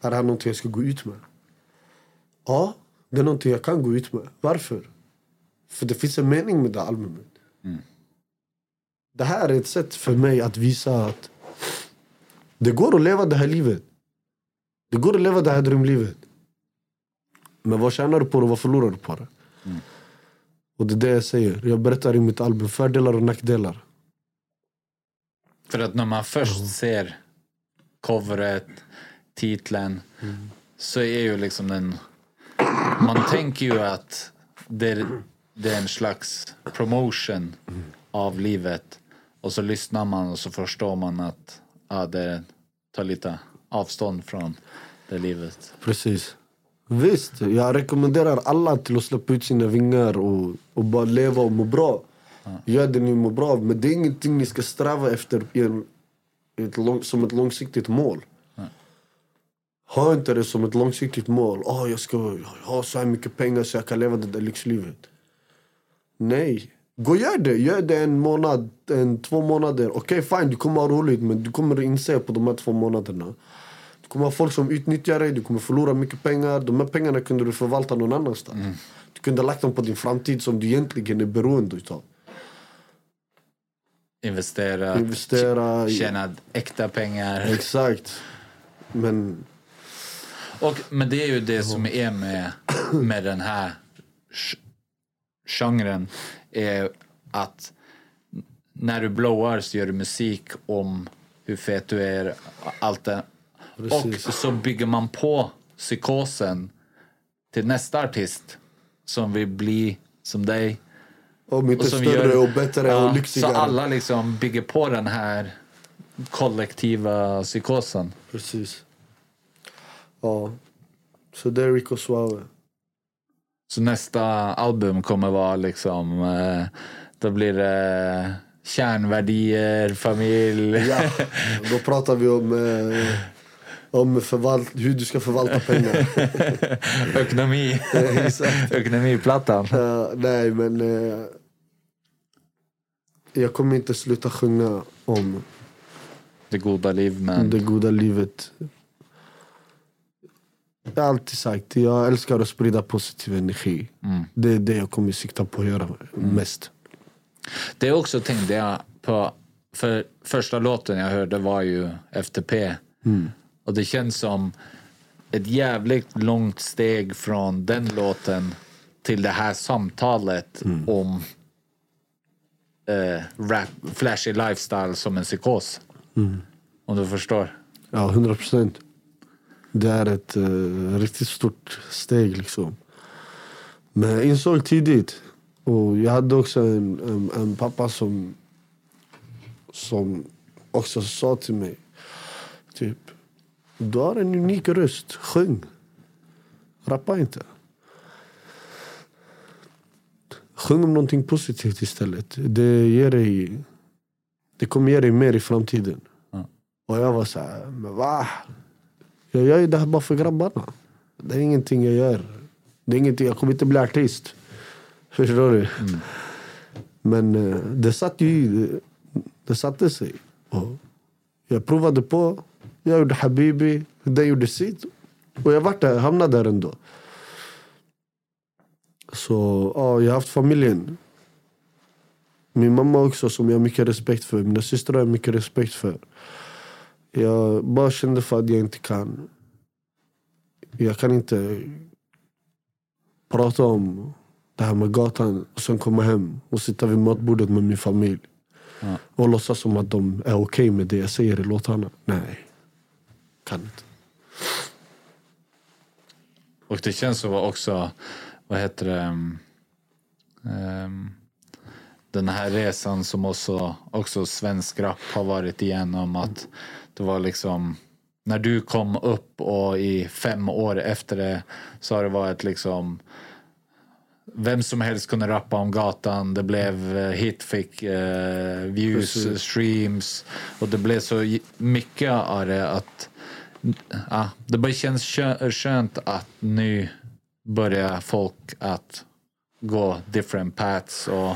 Är det här någonting jag ska gå ut med? Ja, det är någonting jag kan gå ut med. Varför? För det finns en mening med det albumet. Det här är ett sätt för mig att visa att det går att leva det här livet. Det går att leva det här drömlivet. Men vad tjänar du på det vad förlorar du på det? Och det är det jag säger. Jag berättar i mitt album fördelar och nackdelar. För att när man först ser coveret, titeln, så är ju liksom den... Man tänker ju att det är, det är en slags promotion av livet. Och så lyssnar man och så förstår man att ja, det tar lite avstånd från det livet. Precis. Visst, jag rekommenderar alla till att släppa ut sina vingar och, och bara leva och må bra. Gör det ni mår bra av. Men det är ingenting ni ska sträva efter i ett lång, som ett långsiktigt mål. Ha inte det som ett långsiktigt mål. Oh, jag ska ha så här mycket pengar så jag kan leva det där lyxlivet. Nej. Gå och gör det. Gör det en månad, en, två månader. Okej, fine, du kommer ha roligt men du kommer inse på de här två månaderna du kommer ha folk som utnyttjar dig, du kommer förlora mycket pengar. De här pengarna kunde du förvalta någon annanstans. Du kunde ha lagt dem på din framtid som du egentligen är beroende utav. Investera, Investera tjäna äkta pengar. Exakt. Men Och, men det är ju det som är med, med den här genren. Är att när du blowar så gör du musik om hur fet du är. Allt det. Precis. Och så bygger man på psykosen till nästa artist som vill bli som dig. om inte Och som större gör- och bättre Ja, och lyxigare. Så alla liksom bygger på den här kollektiva psykosen. Precis. Ja. Så det är Rico Suave. Så nästa album kommer vara liksom, eh, då blir det kärnvärdier, familj. Ja, då pratar vi om, eh, om förvalt, hur du ska förvalta pengar. Ekonomi. Ekonomiplattan. Eh, nej, men eh, jag kommer inte sluta sjunga om Det goda liv men det goda livet. Jag har alltid sagt, jag älskar att sprida positiv energi. Det är det jag kommer sikta på att göra mest. det också tänkte jag på, för första låten jag hörde var ju FTP. Och det känns som ett jävligt långt steg från den låten till det här samtalet om eh, rap, flashy lifestyle som en psykos. Om du förstår. Ja, hundra procent. Det är ett eh, riktigt stort steg liksom. Men jag insåg tidigt. Och jag hade också en, en, en pappa som, som också sa till mig. Typ, du har en unik röst. Sjung. Rappa inte. Sjung om någonting positivt istället. Det, ger dig, det kommer ge dig mer i framtiden. Och jag var så här, men va? Jag gör ju det här bara för grabbarna. Det är ingenting jag gör. Det är ingenting, jag kommer inte bli artist. Förstår du? Men eh, det satt ju det satte sig. Och jag provade på. Jag gjorde Habibi. Den gjorde sitt. Och jag vart där, hamnade där ändå. Så ja, jag har haft familjen. Min mamma också som jag har mycket respekt för. Mina systrar har jag mycket respekt för. Jag bara kände för att jag inte kan. Jag kan inte prata om det här med gatan och sen komma hem och sitta vid matbordet med min familj. Och låtsas som att de är okej med det jag säger i låtarna. Nej, kan inte. Och det känns som också, vad heter det, um, den här resan som också, också svensk rap har varit igenom. Att det var liksom, när du kom upp och i fem år efter det så har det varit liksom vem som helst kunde rappa om gatan. Det blev eh, hit, fick eh, views, Precis. streams. Och det blev så mycket av det att ja, det bara känns kö- skönt att nu börjar folk att gå different paths. Och,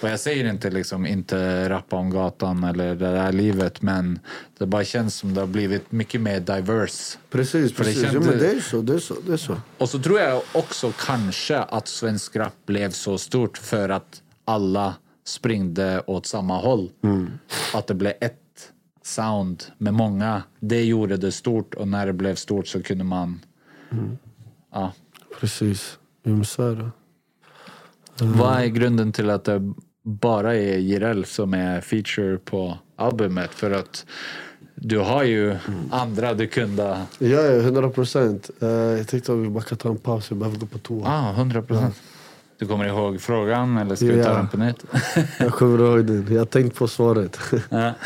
och jag säger inte liksom inte rappa om gatan eller det där livet men det bara känns som det har blivit mycket mer diverse. Precis, För det precis. känns- Ja, men det är så. Det är så, det är så. Och så tror jag också kanske att svensk rap blev så stort för att alla springde åt samma håll. Att det blev ett sound med många. Det gjorde det stort och när det blev stort så kunde man... Ja. Precis. Ja, men så är det. Vad är grunden till att det bara är Jireel som är feature på albumet? För att du har ju andra du kunde... Ja, ja, 100 procent. Uh, jag tänkte att vi bara kan ta en paus. Jag behöver gå på toa. Ah, 100 procent. Du kommer ihåg frågan eller ska vi ta Ja. den på nytt? Jag kommer ihåg den. Jag har tänkt på svaret. Ja.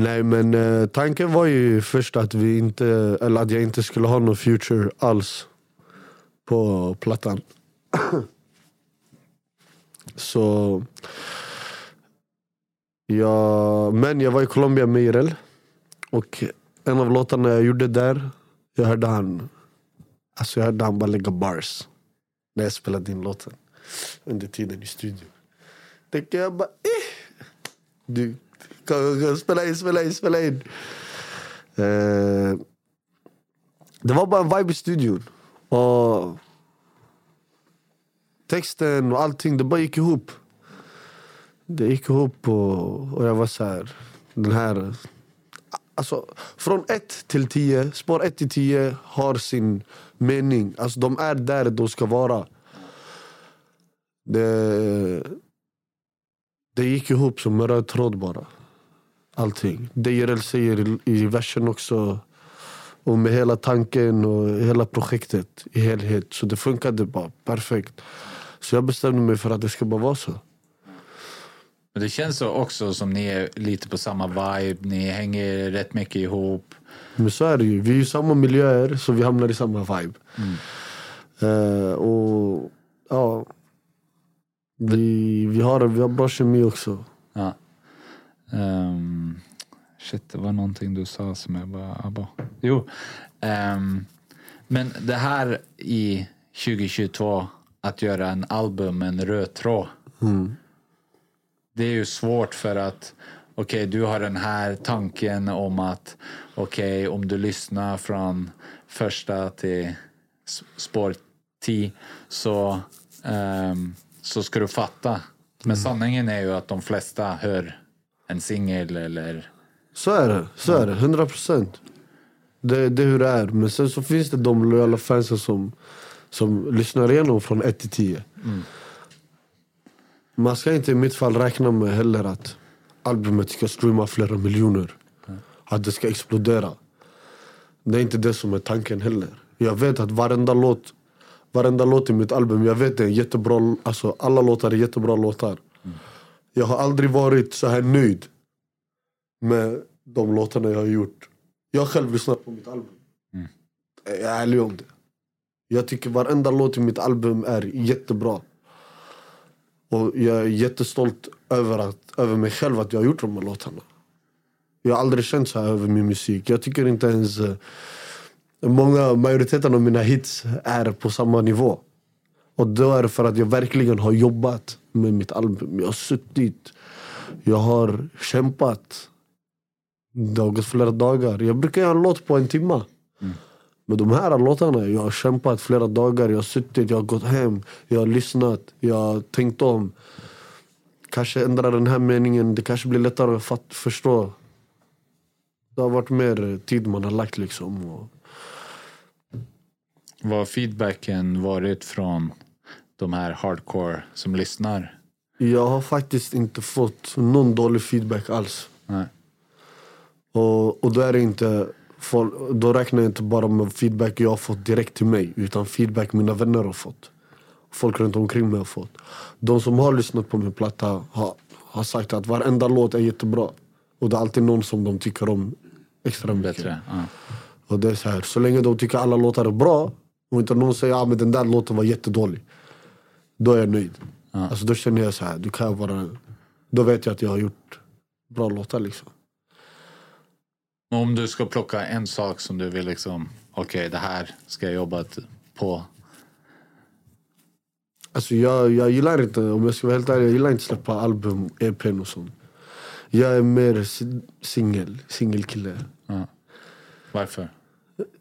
Nej men eh, tanken var ju först att vi inte, eller att jag inte skulle ha någon future alls på plattan. Så... Ja, men jag var i Colombia med Irel. Och en av låtarna jag gjorde där, jag hörde han, alltså jag hörde han bara lägga bars. När jag spelade in låten. Under tiden i studion. Tänkte jag bara, eh. Du, spela in, spela in, spela in. Uh, det var bara en vibe i studion. Och texten och allting, det bara gick ihop. Det gick ihop och, och jag var så här, den här... Alltså, från ett till tio, spår ett till tio har sin mening. Alltså, de är där de ska vara. Det, det gick ihop som en röd tråd bara. Allting. Det Jireel säger i, i versen också. Och med hela tanken och hela projektet i helhet. Så det funkade bara perfekt. Så jag bestämde mig för att det ska bara vara så. Men det känns så också som ni är lite på samma vibe. Ni hänger rätt mycket ihop. Men så är det ju. Vi är ju samma miljöer så vi hamnar i samma vibe. Eh, och ja. Vi, vi, har, vi har bra kemi också. Ja. Ehm, shit, det var någonting du sa som jag bara... jag bara jo. Ehm, men det här i 2022, att göra en album med en röd tråd. Det är ju svårt för att okej, du har den här tanken om att okej, om du lyssnar från första till spår 10 så, ehm, så ska du fatta. Men sanningen är ju att de flesta hör en singel eller... Så är det. Så är det. 100 procent. Det, det är hur det är. Men sen så finns det de lojala fansen som, som lyssnar igenom från 1 till 10. Man ska inte i mitt fall räkna med heller att albumet ska streama flera miljoner. Att det ska explodera. Det är inte det som är tanken heller. Jag vet att varenda låt, varenda låt i mitt album, jag vet det är jättebra, alltså alla låtar är jättebra låtar. Jag har aldrig varit så här nöjd med de låtarna jag har gjort. Jag har själv lyssnat på mitt album. Jag är ärlig om det. Jag tycker varenda låt i mitt album är jättebra. Och jag är jättestolt över, att, över mig själv att jag har gjort de här låtarna. Jag har aldrig känt så här över min musik. Jag tycker inte ens... eh, Många, majoriteten av mina hits är på samma nivå. Och då är det för att jag verkligen har jobbat med mitt album. Jag har suttit, jag har kämpat. Det har gått flera dagar. Jag brukar göra en låt på en timme. Men de här låtarna, jag har kämpat flera dagar. Jag har suttit, jag har gått hem, jag har lyssnat, jag har tänkt om. Kanske ändra den här meningen, det kanske blir lättare att fatt, förstå. Det har varit mer tid man har lagt liksom. Och, Vad har feedbacken varit från de här hardcore som lyssnar? Jag har faktiskt inte fått någon dålig feedback alls. Nej. Och, och då, är inte, folk, då räknar jag inte bara med feedback jag har fått direkt till mig. Utan feedback mina vänner har fått. Folk runt omkring mig har fått. De som har lyssnat på min platta har, har sagt att varenda låt är jättebra. Och det är alltid någon som de tycker om extra mycket. Bättre? Ja. Och det är så, här, så länge de tycker alla låtar är bra och inte någon säger att ah, men den där låten var jättedålig. Då är jag nöjd. Alltså, då känner jag så här, du kan vara, då vet jag att jag har gjort bra låtar. Liksom. Om du ska plocka en sak som du vill liksom, okej det här ska jag jobba på. Alltså jag, jag gillar inte, om jag ska vara helt ärlig, jag gillar inte släppa album, EPn och sånt. Jag är mer si- singel, singelkille. Varför?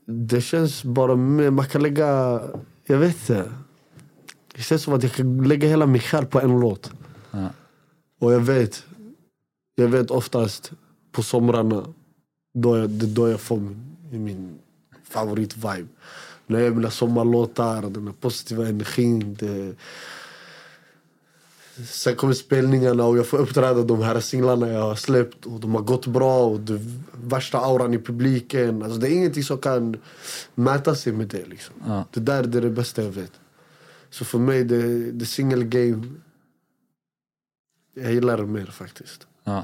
Det känns bara mer, man kan lägga, jag vet inte. Det känns som att jag kan lägga hela min själ på en låt. Ja. Och jag vet, jag vet oftast på somrarna, då jag, det är då jag får min, min favoritvibe. När jag gör mina sommarlåtar, den här positiva energin. Det, Sen kommer spelningarna och jag får uppträda de här singlarna jag har släppt och de har gått bra och det värsta auran i publiken. Alltså det är ingenting som kan mäta sig med det. Liksom. Ja. Det där är det bästa jag vet. Så för mig, det, det single game, jag gillar det mer faktiskt. Ja.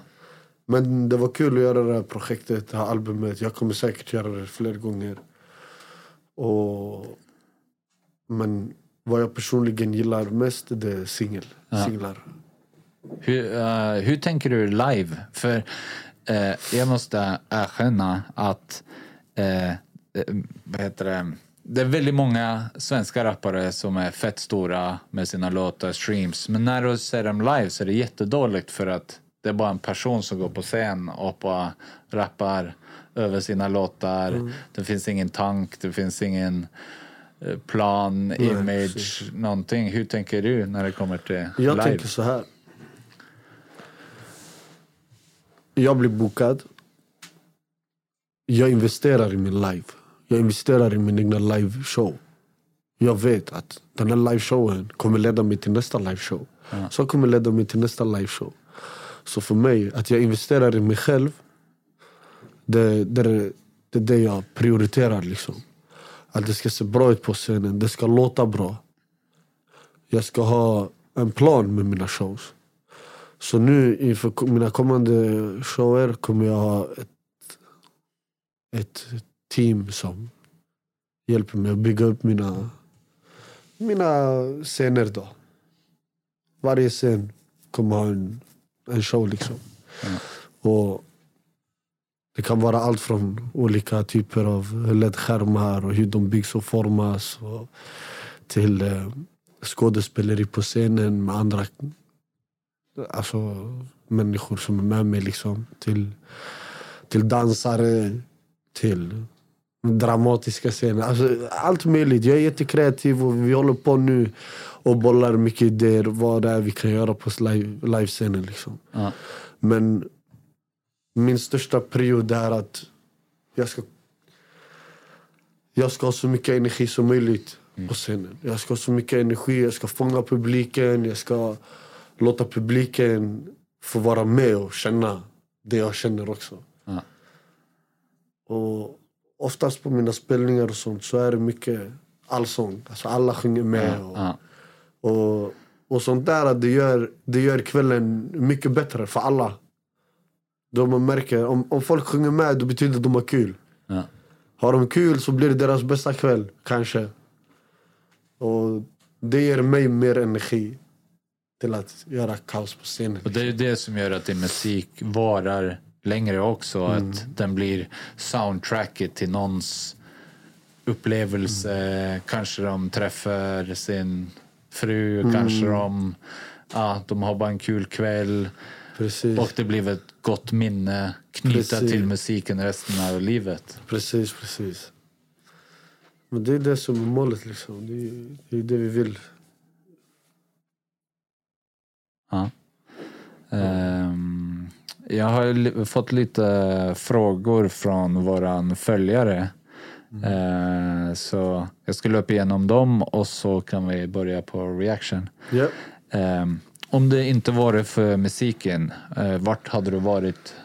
Men det var kul att göra det här projektet, det här albumet. Jag kommer säkert göra det fler gånger. Och, men vad jag personligen gillar mest det är singel, singlar. Hur, eh, hur tänker du live? För eh, jag måste erkänna att eh, vad heter det? Det är väldigt många svenska rappare som är fett stora med sina låtar, streams. Men när du ser dem live så är det jättedåligt för att det är bara en person som går på scen och bara rappar över sina låtar. Det finns ingen tank, det finns ingen eh, plan, image, precis. någonting. Hur tänker du när det kommer till Jag live? tänker så här. Jag blir bokad. Jag investerar i min live. Jag investerar i min egna liveshow. Jag vet att den här liveshowen kommer leda mig till nästa liveshow. Så kommer leda mig till nästa liveshow. Så för mig, att jag investerar i mig själv, det, det, det är det jag prioriterar. Liksom. Att det ska se bra ut på scenen, det ska låta bra. Jag ska ha en plan med mina shows. Så nu inför mina kommande shower kommer jag ha ett, ett team som hjälper mig att bygga upp mina, mina scener. Då. Varje scen kommer ha en, en show. liksom. Och det kan vara allt från olika typer av LED-skärmar och hur de byggs och formas. Och till eh, skådespeleri på scenen med andra alltså, människor som är med mig. Liksom. Till, till dansare, till dramatiska scener. Alltså, allt möjligt. Jag är jättekreativ och vi håller på nu och bollar mycket idéer vad det är vi kan göra på live, livescenen. Liksom. Ja. Men min största period är att jag ska, jag ska ha så mycket energi som möjligt på scenen. Jag ska ha så mycket energi, jag ska fånga publiken, jag ska låta publiken få vara med och känna det jag känner också. Ja. Och oftast på mina spelningar och sånt så är det mycket allsång. Alltså alla sjunger med. Och, Ja. och, och sånt där, det gör, det gör kvällen mycket bättre för alla. Då man märker, om, om folk sjunger med, då betyder det att de har kul. Ja. Har de kul så blir det deras bästa kväll, kanske. Och det ger mig mer energi till att göra kaos på scenen. Och det är det som gör att din musik varar längre också. Mm. Att den blir soundtracket till någons upplevelse. Mm. Kanske de träffar sin fru, Mm. kanske de, ja, de har bara en kul kväll. Precis, Och det blir ett gott minne Precis. till musiken resten av livet. precis, precis. Men det är det som är målet liksom. Det är det, är det vi vill. Ja. Ehm, jag har fått lite frågor från våran följare. Eh, så jag ska löpa igenom dem och så kan vi börja på reaction. Ja. Ehm, om det inte varit för musiken, eh, vart hade du varit?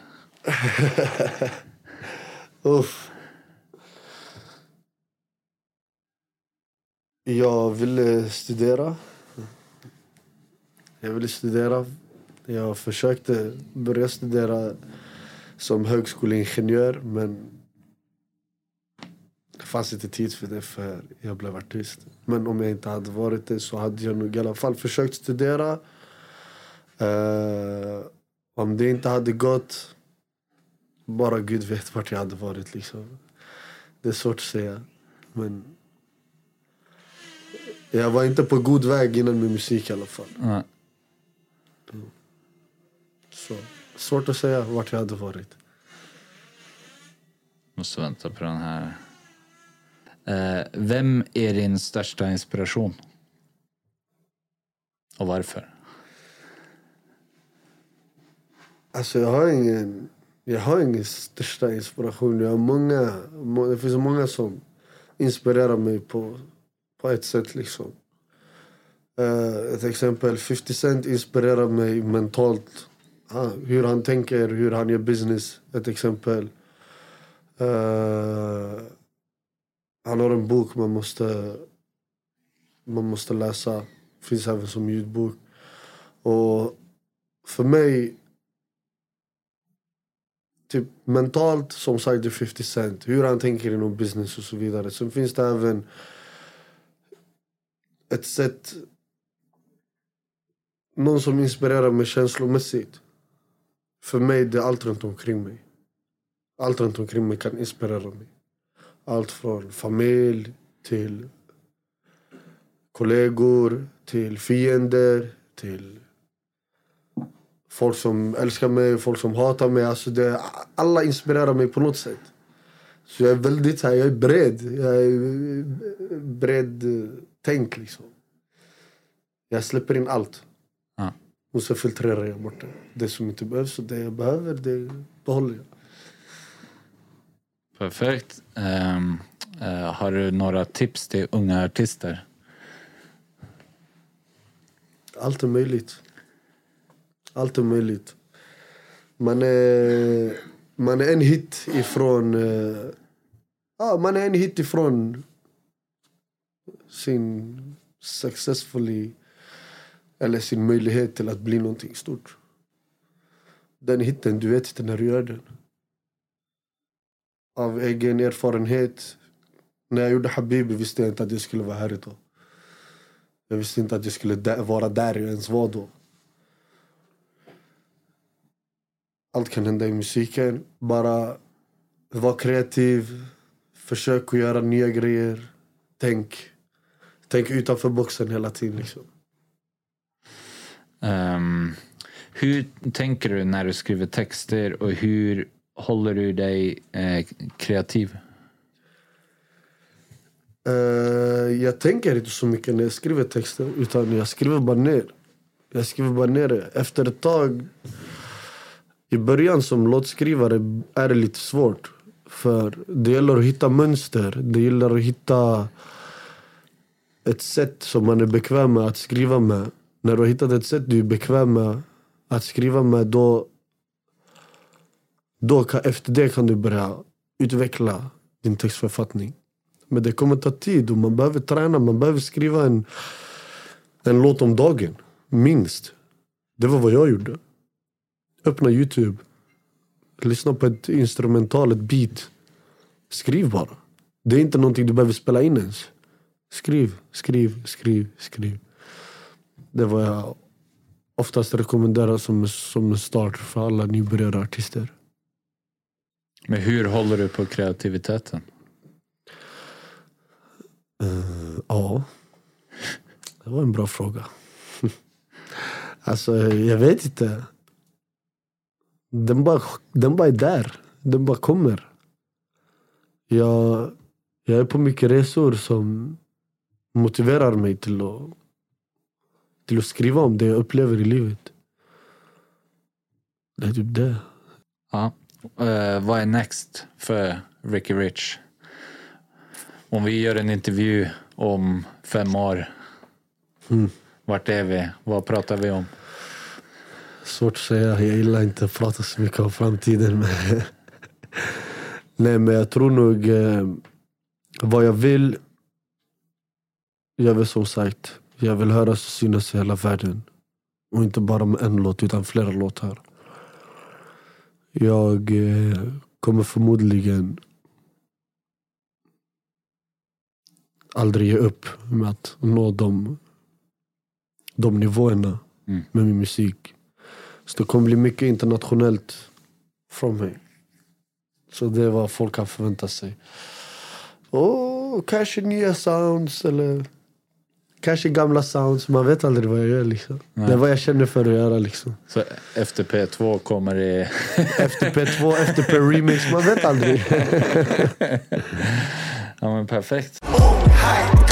Uff. Jag ville studera. Jag ville studera. Jag försökte eh, börja studera som högskoleingenjör men det fanns inte tid för det för jag blev artist. Men om jag inte hade varit det så hade jag nog i alla fall försökt studera. Uh, om det inte hade gått bara Gud vet vart jag hade varit. Liksom. Det är svårt att säga. Men Jag var inte på god väg innan med musik i alla fall. Mm. Så, svårt att säga vart jag hade varit. Måste vänta på den här. Eh, vem är din största inspiration? Och varför? Alltså jag har ingen, jag har ingen största inspiration. Jag har många, må, det finns många som inspirerar mig på, på ett sätt liksom. Uh, ett exempel, 50 Cent inspirerar mig mentalt. Hur han tänker, hur han gör business. Ett exempel. Uh, han har en bok man måste, man måste läsa. Finns även som ljudbok. Och för mig typ mentalt som sagt det är 50 Cent. Hur han tänker inom business och så vidare. Sen finns det även ett sätt någon som inspirerar mig känslomässigt. För mig det är allt runt omkring mig. Allt runt omkring mig kan inspirera mig. Allt från familj till kollegor, till fiender, till folk som älskar mig, folk som hatar mig. Alltså det, alla inspirerar mig på något sätt. Så jag är väldigt här, jag är bred. Jag är bred tänk liksom. Jag släpper in allt. Och så filtrerar jag bort det. Det som inte behövs och det jag behöver, det behåller jag. Perfekt. Ehm, eh, har du några tips till unga artister? Allt är möjligt. Allt är möjligt. Man är, man är en hit ifrån... ja, man är en hit ifrån sin successfully eller sin möjlighet till att bli någonting stort. Den hitten, du vet inte när du gör den. Av egen erfarenhet. När jag gjorde Habibi visste jag inte att jag skulle vara här idag. Jag visste inte att jag skulle vara där jag ens var då. Allt kan hända i musiken. Bara var kreativ. Försök att göra nya grejer. Tänk. Tänk utanför boxen hela tiden. Liksom. Um, hur tänker du när du skriver texter och hur håller du dig eh, kreativ? Uh, jag tänker inte så mycket när jag skriver texter. Utan jag skriver bara ner. Jag skriver bara ner det. Efter ett tag. I början som låtskrivare är det lite svårt. För det gäller att hitta mönster. Det gäller att hitta ett sätt som man är bekväm med att skriva med. När du har hittat ett sätt du är bekväm med att skriva med då, då kan, efter det kan du börja utveckla din textförfattning. Men det kommer ta tid och man behöver träna. Man behöver skriva en, en låt om dagen. Minst. Det var vad jag gjorde. Öppna Youtube. Lyssna på ett instrumental, ett beat. Skriv bara. Det är inte någonting du behöver spela in ens. Skriv, skriv, skriv, skriv. Det var jag oftast rekommenderar som, som start för alla nybörjare artister. Men hur håller du på kreativiteten? Eh, ja. Det var en bra fråga. alltså, jag vet inte. Den bara, den bara är där. Den bara kommer. Jag, jag är på mycket resor som motiverar mig till att, till att skriva om det jag upplever i livet. Det är typ det. Ja. Eh, vad är next för Ricky Rich? Om vi gör en intervju om fem år. Vart är vi? Vad pratar vi om? Svårt att säga. Jag gillar inte att prata så mycket om framtiden. Men Nej, men jag tror nog eh, vad jag vill. Jag vill som sagt, jag vill höras och synas i hela världen. Och inte bara med en låt, utan flera låtar. Jag eh, kommer förmodligen aldrig ge upp med att nå de, de nivåerna Mm. med min musik. Så det kommer bli mycket internationellt från mig. Så det är vad folk kan förvänta sig. Och kanske nya sounds eller Kanske gamla sounds, man vet aldrig vad jag gör liksom. Det är vad jag känner för att göra liksom. Så efter P2 kommer det... Efter P2, efter P-remix, man vet aldrig. Ja men perfekt. Ung, heit,